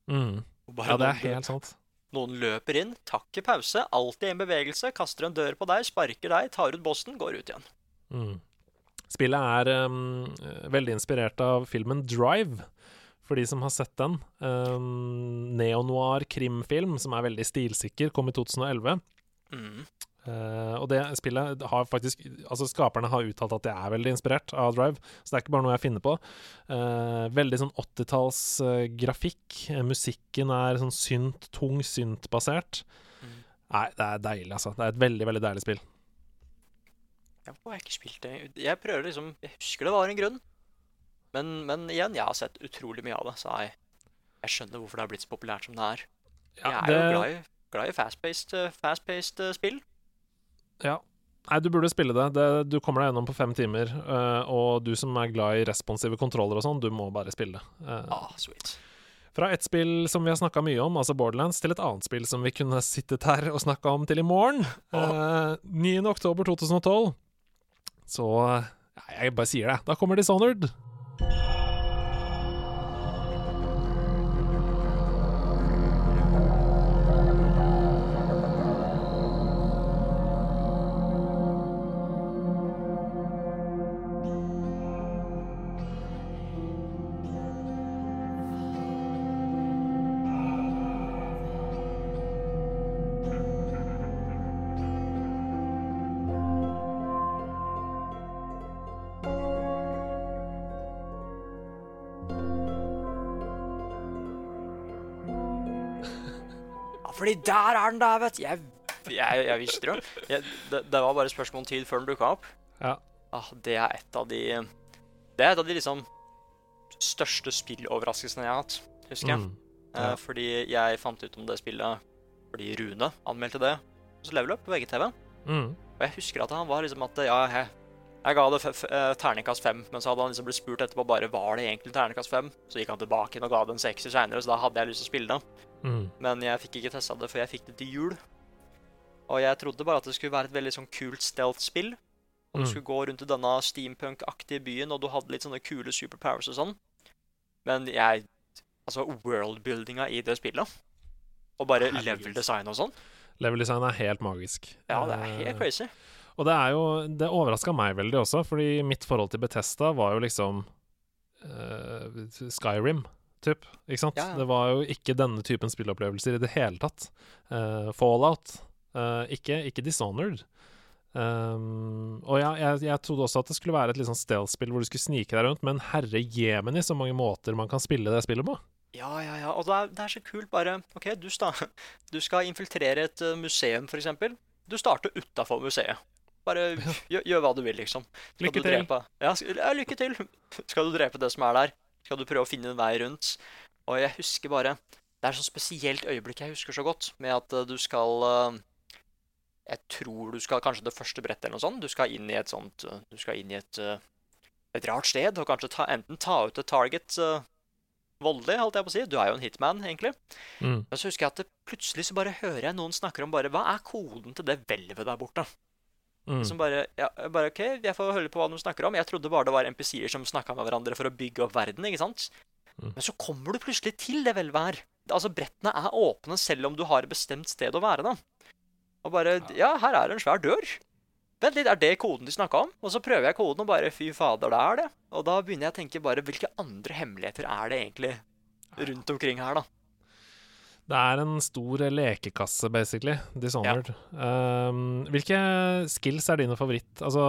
Mm. Ja, det er helt sant. Noen løper inn, takker pause, alltid en bevegelse, kaster en dør på deg, sparker deg, tar ut bossen, går ut igjen. Mm. Spillet er um, veldig inspirert av filmen Drive, for de som har sett den. Um, Neo-noir krimfilm som er veldig stilsikker, kom i 2011. Mm. Eh, og det spillet har faktisk Altså Skaperne har uttalt at det er veldig inspirert av Drive, så det er ikke bare noe jeg finner på. Uh, veldig sånn 80-talls uh, grafikk. Eh, musikken er sånn synt, tung synt-basert. Mm. Nei, det er deilig, altså. Det er et veldig, veldig deilig spill. Jeg har ikke spilt det? Jeg prøver liksom Jeg husker det var en grunn. Men, men igjen, jeg har sett utrolig mye av det, så jeg, jeg skjønner hvorfor det har blitt så populært som det er. Ja, jeg er det- jo glad i, glad i fast-paced eh, spill. Ja. Nei, du burde spille det. det. Du kommer deg gjennom på fem timer. Uh, og du som er glad i responsive kontroller og sånn, du må bare spille. Uh, Ah, sweet. Fra et spill som vi har snakka mye om, altså Borderlands, til et annet spill som vi kunne sittet her og snakka om til i morgen. Eh, 9. oktober 2012. Så ja, jeg bare sier det. Da kommer Dishonored. Fordi der er den der, vet du. Jeg, jeg, jeg visste det. Jeg, det. Det var bare spørsmål om tid før den dukka opp. Ja. Ah, det er et av de Det er et av de liksom største spilloverraskelsene jeg har hatt, husker jeg. Mm. Eh, fordi jeg fant ut om det spillet fordi Rune anmeldte det hos Level Up på VGTV. Mm. Og jeg husker at han var liksom at ja, jeg, jeg ga det f f eh, terningkast fem, men så hadde han liksom blitt spurt etterpå bare var det egentlig terningkast fem. Så gikk han tilbake inn og ga det en sekser seinere, så da hadde jeg lyst til å spille det. Mm. Men jeg fikk ikke testa det før jeg fikk det til jul. Og jeg trodde bare at det skulle være et veldig sånn kult stealth-spill. Og du Mm. skulle gå rundt i denne steampunk-aktige byen, og du hadde litt sånne kule superpowers og sånn. Men jeg Altså, worldbuildinga i det spillet, og bare Herregud. level-design og sånn, Level design er helt magisk. ja, det er Eh, helt crazy. Og det er jo Det overraska meg veldig også, fordi mitt forhold til Betesta var jo liksom uh, Skyrim, typ. Ikke sant? Ja. Det var jo ikke denne typen spillopplevelser i det hele tatt. Uh, Fallout. uh, ikke, ikke Dishonored. Um, og ja, jeg, jeg trodde også at det skulle være et litt sånn stealth-spill hvor du skulle snike deg rundt, men herre jemeni så mange måter man kan spille det spillet på. Ja, ja, ja. Og det er, det er så kult bare OK, du, sta du skal infiltrere et museum, eksempel. Du starter utafor museet. Bare gjør, gjør hva du vil, liksom. Skal Lykke til. Drepe, ja, ja, lykke til. Skal du drepe det som er der? Skal du prøve å finne en vei rundt? Og jeg husker bare Det er et sånt spesielt øyeblikk jeg husker så godt, med at eh, du skal eh, Jeg tror du skal kanskje det første brettet eller noe sånt. Du skal inn i et sånt eh, Du skal inn i et et rart sted og kanskje ta, enten ta ut et target voldelig, holdt jeg på å si. Du er jo en hitman, egentlig. Mm. Men så husker jeg at det, plutselig så bare hører jeg noen snakker om bare Hva er koden til det hvelvet der borte? Mm. Som bare, ja, bare OK, jeg får høre på hva de snakker om. Jeg trodde bare det var MPC-er som snakka med hverandre for å bygge opp verden, ikke sant? Mm. Men så kommer du plutselig til det velvær. Altså, brettene er åpne selv om du har et bestemt sted å være, da. Og bare Ja, her er det en svær dør. Vent litt, er det koden de snakka om? Og så prøver jeg koden, og bare fy fader, det er det. Og da begynner jeg å tenke bare hvilke andre hemmeligheter er det egentlig rundt omkring her, da? Det er en stor lekekasse, basically. Dishonored. Um, hvilke skills er dine favoritt? Altså,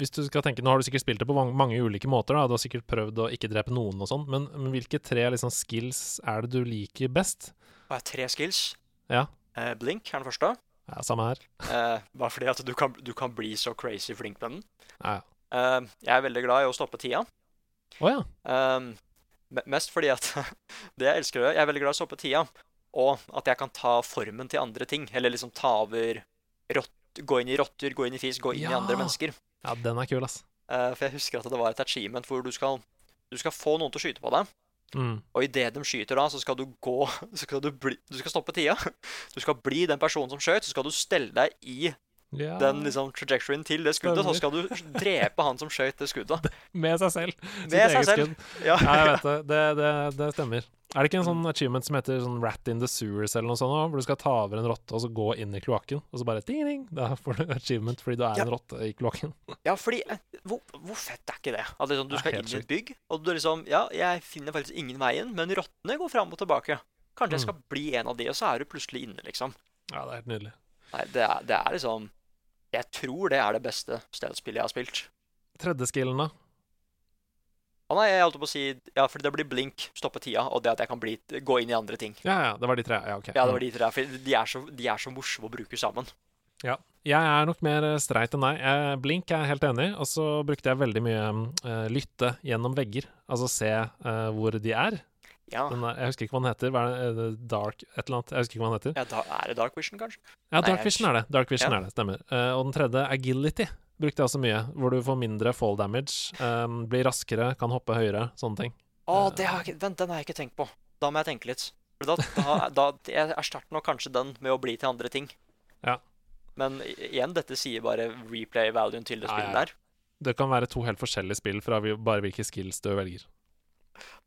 hvis du skal tenke Nå har du sikkert spilt det på mange, mange ulike måter, da. Du har sikkert prøvd å ikke drepe noen og sånn, men, men hvilke tre liksom, skills er det du liker best? Det er tre skills. Ja. Uh, Blink er den første. Ja, samme her. uh, bare fordi at du kan, du kan bli så crazy flink med den. Ja, ja. Eh, jeg er veldig glad i å stoppe tida. Oh, ja. Um, mest fordi at det jeg elsker å gjøre, jeg er veldig glad i å stoppe tida, og at jeg kan ta formen til andre ting. Eller liksom ta over rott, Gå inn i rotter, gå inn i fisk, gå inn i andre mennesker. Ja, den er kul, ass. Eh, for jeg husker at det var et achievement hvor du skal, du skal få noen til å skyte på deg. Mm. Og idet de skyter da, så skal du gå så skal du, bli, du skal stoppe tida. Du skal bli den personen som skjøt, så skal du stelle deg i Ja. den liksom trajectoryen til det skuddet. Så skal du drepe han som skjøt det skuddet. Med seg selv. Sitt Med seg selv. Ja. Ja, jeg vet det. Det, det. det stemmer. Er det ikke en sånn achievement som heter sånn Rat in the Sewers eller noe sånt, hvor du skal ta over en rotte og så gå inn i kloakken, og så bare ding, ding, da får du achievement fordi du er Ja. en rotte i kloakken. Ja, fordi eh, hvor, hvor fett er ikke det? At liksom, du skal inn i et bygg, og du liksom Ja, jeg finner faktisk ingen veien, men rottene går fram og tilbake. Kanskje jeg Mm. skal bli en av de, og så er du plutselig inne, liksom. Ja, det er helt nydelig. Nei, det er, det er liksom Jeg tror det er det beste stealth-spillet jeg har spilt. Tredje skillen, da? Å nei, jeg holdt på å si Ja, fordi det blir blink, stoppe tida, og det at jeg kan bli, gå inn i andre ting. Ja, ja, det var de tre. Ja, ok. Ja, det var de tre. For de er så, de er så morsomme å bruke sammen. Ja. Jeg er nok mer eh, streit enn deg. Blink er jeg helt enig i, og så brukte jeg veldig mye uh, lytte gjennom vegger. Altså se uh, hvor de er. Ja, Den er, jeg husker ikke hva den heter. Hva er det? Dark et eller annet. Jeg husker ikke hva den heter. ja da, Er det Dark Vision, kanskje? Ja, Dark Nei, Vision er det. Dark Vision Ja. er det, Stemmer. Uh, og den tredje, Agility, brukte jeg også mye. Hvor du får mindre fall damage, um, blir raskere, kan hoppe høyere, sånne ting. Å, det har jeg ikke, den, den har jeg ikke tenkt på. Da må jeg tenke litt. Da, da, da, jeg erstatter nok kanskje den med å bli til andre ting. Ja. Men igjen, dette sier bare replay-valuen til det spillet der. Det kan være to helt forskjellige spill fra bare hvilke skills du velger.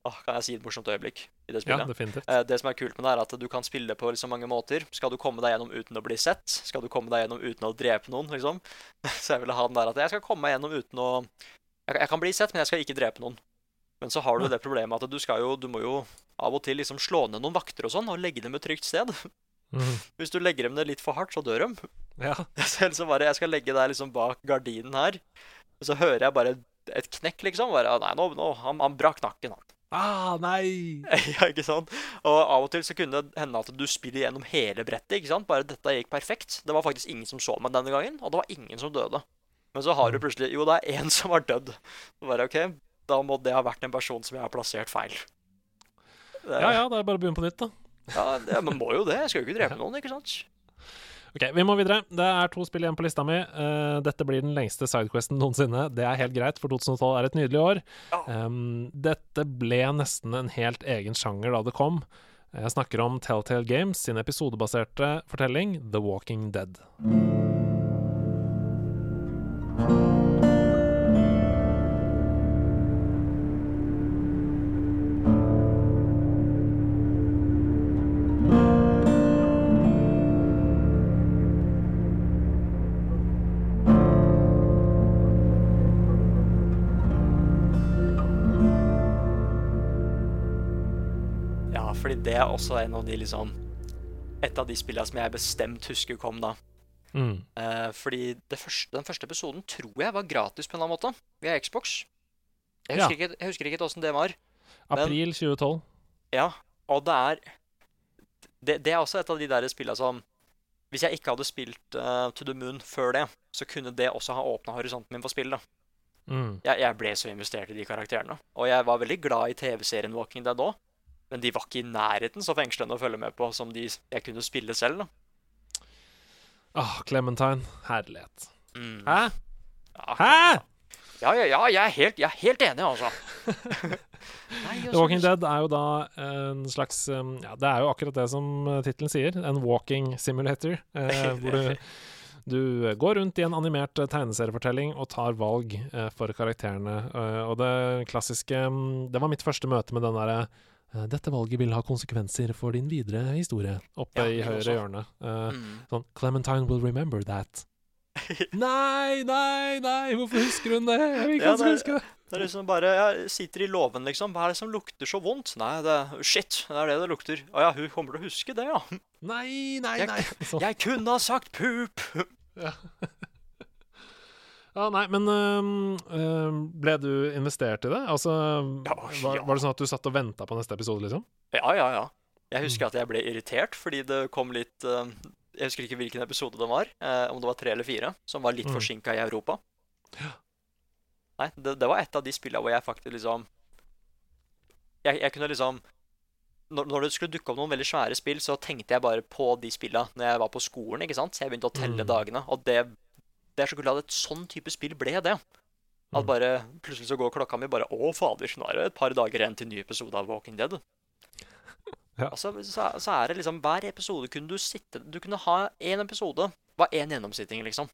Åh, kan jeg si et morsomt øyeblikk i det spillet? Ja, definitivt. Eh, Det som er kult med det, er at du kan spille det på liksom mange måter. Skal du komme deg gjennom uten å bli sett? Skal du komme deg gjennom uten å drepe noen? liksom? Så jeg ville ha den der at jeg skal komme meg gjennom uten å Jeg, kan bli sett, men jeg skal ikke drepe noen. Men så har du det problemet at du skal jo Du må jo av og til liksom slå ned noen vakter og sånn, og legge dem et trygt sted. Mm. Hvis du legger dem ned litt for hardt, så dør de. Ja. Så bare Jeg skal legge deg liksom bak gardinen her, og så hører jeg bare et knekk, liksom. Bare, Nei, nå, nå han, han brakk nakken, han. Ah, nei! ja, ikke sant? Og av og til så kunne det hende at du spiller gjennom hele brettet. ikke sant? Bare dette gikk perfekt. Det var faktisk ingen som så meg denne gangen, og det var ingen som døde. Men så har du plutselig Jo, det er én som har dødd. Bare OK, da må det ha vært en person som jeg har plassert feil. Det- Ja ja, det er bare å begynne på nytt, da. ja, det, Man må jo det. Jeg skal jo ikke drepe noen, ikke sant? Ok, Vi må videre. Det er to spill igjen på lista mi. Uh, dette blir den lengste sidequesten noensinne. Det er helt greit, for 2012 er et nydelig år. Um, dette ble nesten en helt egen sjanger da det kom. Jeg snakker om Telltale Games sin episodebaserte fortelling The Walking Dead. Er også en av de liksom Et av de spillene som jeg bestemt husker kom da. Mm. Uh, fordi det første, den første episoden tror jeg var gratis på en eller annen måte. Via Xbox. Jeg Ja. husker, ikke, jeg husker ikke åssen det var. April 2012. Ja, og det er Det, det er også et av de der spillene som Hvis jeg ikke hadde spilt uh, To the Moon før det, så kunne det også ha åpna horisonten min for spill. da. Mm. Jeg, jeg ble så investert i de karakterene. Og jeg var veldig glad i TV-serien Walking Dead òg. Men de var ikke i nærheten så fengslende å følge med på som de jeg kunne spille selv. da. Ah, Clementine. Herlighet. Mm. Hæ? Ja, Hæ?! Ja, ja, ja, jeg er helt, jeg er helt enig, altså. Nei, The altså, Walking Dead er jo da en slags um, Ja, det er jo akkurat det som uh, tittelen sier. En walking simulator. eh, hvor du, du går rundt i en animert eh, tegneseriefortelling og tar valg eh, for karakterene. Og det klassiske um, Det var mitt første møte med den derre dette valget vil ha konsekvenser for din videre historie. Oppe Ja, i høyre hjørne. Uh, Mm. Sånn Clementine will remember that. nei, nei, nei! Hvorfor husker hun det? Jeg vil ikke Ja, det- huske det. Det er liksom bare Jeg sitter i låven, liksom. Hva er det som lukter så vondt? Nei, det Shit, det er det det lukter. Å ja, hun kommer til å huske det, ja. Nei, nei, Jeg- nei. Sånn. Jeg kunne ha sagt pup! Ja, nei, men øhm, ble du investert i det? Altså, Ja, var, ja. var det sånn at du satt og venta på neste episode, liksom? Ja, ja, ja. Jeg husker at jeg ble irritert fordi det kom litt øh, Jeg husker ikke hvilken episode det var, øh, om det var tre eller fire, som var litt Mm. forsinka i Europa. Ja. Nei, det, det var et av de spillene hvor jeg faktisk liksom Jeg, jeg kunne liksom når, når det skulle dukke opp noen veldig svære spill, så tenkte jeg bare på de spillene når jeg var på skolen. ikke sant? Så jeg begynte å telle Mm. dagene. Og det, det er så kult at et sånn type spill ble det. At Mm. bare plutselig så går klokka mi bare Å, fader, nå er det et par dager igjen til ny episode av Walking Dead. Ja. Altså, så, så er det liksom Hver episode kunne du sitte Du kunne ha én episode. Var én gjennomsitting, liksom.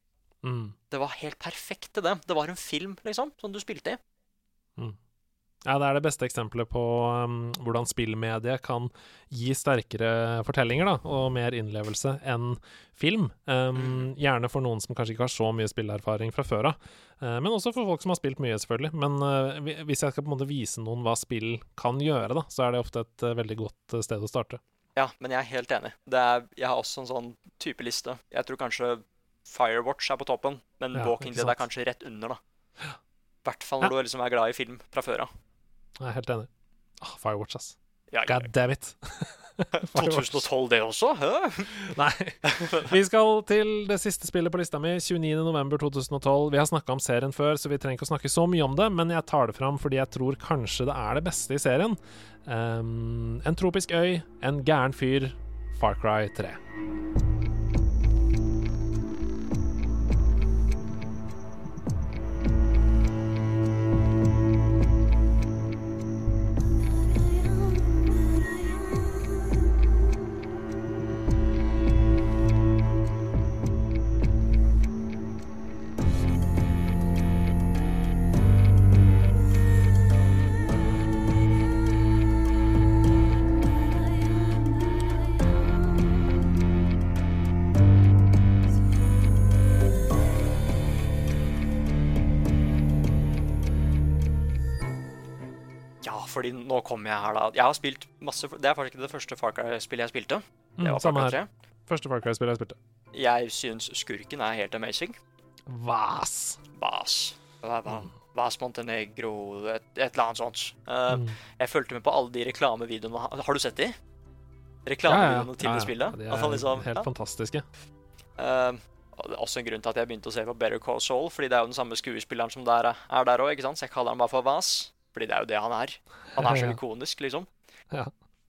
Mm. Det var helt perfekt til det. Det var en film, liksom, som du spilte i. Ja, det er det beste eksempelet på um, hvordan spillmediet kan gi sterkere fortellinger da, og mer innlevelse enn film. Um, gjerne for noen som kanskje ikke har så mye spillerfaring fra før av. Uh, men også for folk som har spilt mye, selvfølgelig. Men uh, hvis jeg skal på en måte vise noen hva spill kan gjøre, da, så er det ofte et uh, veldig godt sted å starte. Ja, men jeg er helt enig. Det er, jeg har også en sånn type liste. Jeg tror kanskje Firewatch er på toppen, men Ja, Walking Dead er kanskje rett under, da. I hvert fall når Ja. du liksom er glad i film fra før av. Jeg er helt enig. Ah, Firewatch, ass. Ja, God damn it. 2012, det også? Hæ? Nei. Vi skal til det siste spillet på lista mi, 29.11.2012. Vi har snakka om serien før, så vi trenger ikke å snakke så mye om det, men jeg tar det fram fordi jeg tror kanskje det er det beste i serien. Um, en tropisk øy, en gæren fyr, Far Cry 3. fordi nå kommer jeg her, da. Jeg har spilt masse Det er faktisk ikke det første Far Cry-spillet jeg spilte. Det Mm, var Far samme Cry her. 3. Første Far Cry-spillet jeg spilte. Jeg syns skurken er helt amazing. Vas. Vas. Hva- Vas Montenegro, et, et eller annet sånt. Uh, Mm. Jeg fulgte med på alle de reklamevideoene. Har- du sett de? Ja, ja, ja. Reklamevideoene til det spillet? De er liksom, helt fantastiske. Uh, det er også en grunn til at jeg begynte å se på Better Call Saul, fordi det er jo den samme skuespilleren som der er, er der òg? Så jeg kaller han bare for Vas, fordi det er jo det han er. Han er så ikonisk, liksom. Ja.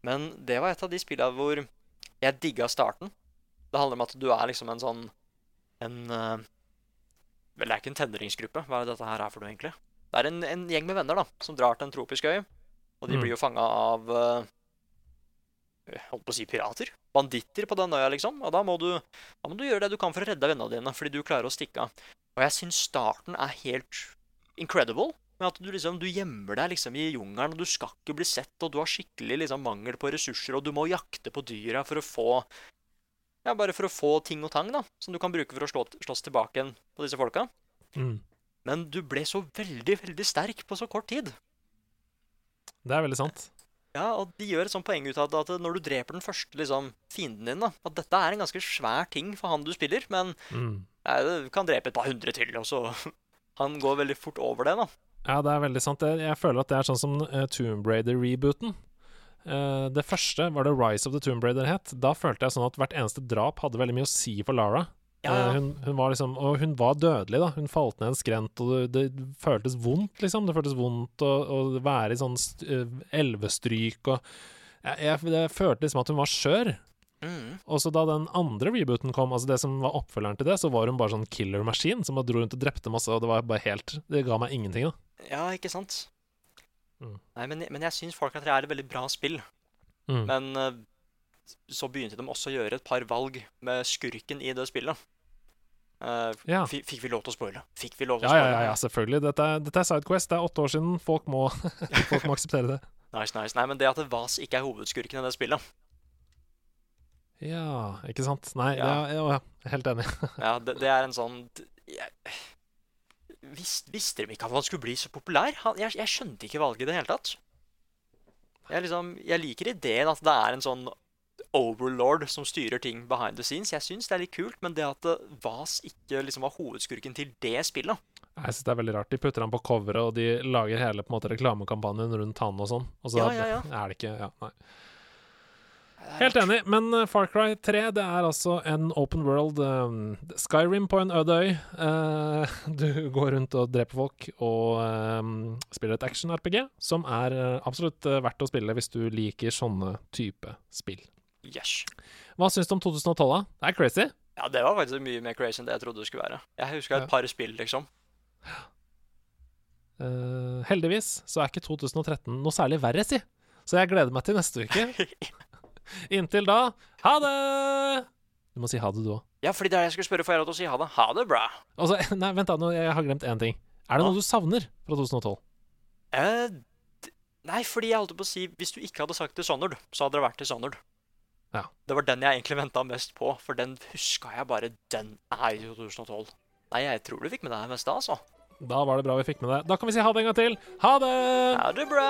Men det var et av de spillene hvor jeg digga starten. Det handler om at du er liksom en sånn En eh, Vel, det er ikke en tenåringsgruppe. Hva er det dette her er for noe, egentlig? Det er en, en gjeng med venner da, som drar til en tropisk øy. Og de Mm. blir jo fanga av eh, jeg holdt på å si pirater. Banditter på den øya, liksom. Og da må, du, da må du gjøre det du kan for å redde vennene dine, fordi du klarer å stikke av. Og jeg syns starten er helt incredible. Med at du liksom, du gjemmer deg liksom i jungelen, og du skal ikke bli sett, og du har skikkelig liksom mangel på ressurser, og du må jakte på dyra for å få Ja, bare for å få ting og tang, da. Som du kan bruke for å slå, slåss tilbake igjen på disse folka. Mm. Men du ble så veldig, veldig sterk på så kort tid. Det er veldig sant. Ja, og de gjør et sånt poeng ut av at når du dreper den første liksom, fienden din, da, at dette er en ganske svær ting for han du spiller, men Mm. ja, du kan drepe et par hundre til, og så Han går veldig fort over det, da. Ja, det er veldig sant. Jeg, føler at det er sånn som uh, Tomb Raider-rebooten. Eh, det første var det Rise of the Tomb Raider het. Da følte jeg sånn at hvert eneste drap hadde veldig mye å si for Lara. Ja, Eh, ja. hun, hun var liksom Og hun var dødelig, da. Hun falt ned en skrent, og det, det føltes vondt, liksom. Det føltes vondt å, å være i sånn eh, elvestryk og jeg, jeg, jeg følte liksom at hun var skjør. Mm. Og så da den andre rebooten kom, altså det som var oppfølgeren til det, så var hun bare sånn killer machine som bare dro rundt og drepte masse, og det var bare helt Det ga meg ingenting, da. Ja, ikke sant? Mm. Nei, men, men jeg syns Far Cry 3 er et veldig bra spill. Mm. Men eh, så begynte de også å gjøre et par valg med skurken i det spillet. Uh, Ja. Fikk vi lov til å spoile? Fikk vi lov til Ja, å ja, spoile? ja, ja, selvfølgelig. Dette er, dette er Sidequest. Det er åtte år siden. Folk må, folk må akseptere det. Nice, nice. Nei, men det at Vas ikke er hovedskurken i det spillet Ja, ikke sant? Nei, Ja. ja, ja, helt enig. Ja, det, det er en sånn d- Visste de ikke at han skulle bli så populær? Han, jeg, jeg skjønte ikke valget i det hele tatt. Jeg, liksom, jeg liker ideen at det er en sånn overlord som styrer ting behind the scenes. Jeg syns det er litt kult, men det at Vas ikke liksom var hovedskurken til det spillet Jeg synes det er veldig rart. De putter han på coveret, og de lager hele på en måte reklamekampanjen rundt han og sånn. Og så Ja, ja, ja. er det ikke Ja, nei. Helt enig, men eh, Far Cry 3 det er altså en open world um, Skyrim på en øde øy. Uh, du går rundt og dreper folk og um, spiller et action-RPG, som er absolutt verdt å spille hvis du liker sånne type spill. Yes. Hva syns du om 2012, da? Det er crazy. Ja, det var faktisk mye mer crazy enn det jeg trodde det skulle være. Jeg husker Ja. et par spill, liksom. Uh, heldigvis så er ikke 2013 noe særlig verre, si. Så jeg gleder meg til neste uke. Inntil da, ha det! Du må si ha det, du òg. Ja, fordi det er jeg skulle spørre, får jeg lov til å si ha det? Ha det bra. Altså, nei, vent da, nå, jeg har glemt én ting. Er det noe du savner fra 2012? Eh, nei, fordi jeg holdt på å si Hvis du ikke hadde sagt Dishonored, så hadde det vært Dishonored. Ja. Det var den jeg egentlig venta mest på, for den huska jeg bare Den er i 2012. Nei, jeg tror du fikk med deg det meste, altså. Da var det bra vi fikk med det. Da kan vi si ha det en gang til. Ha det! Ha det bra.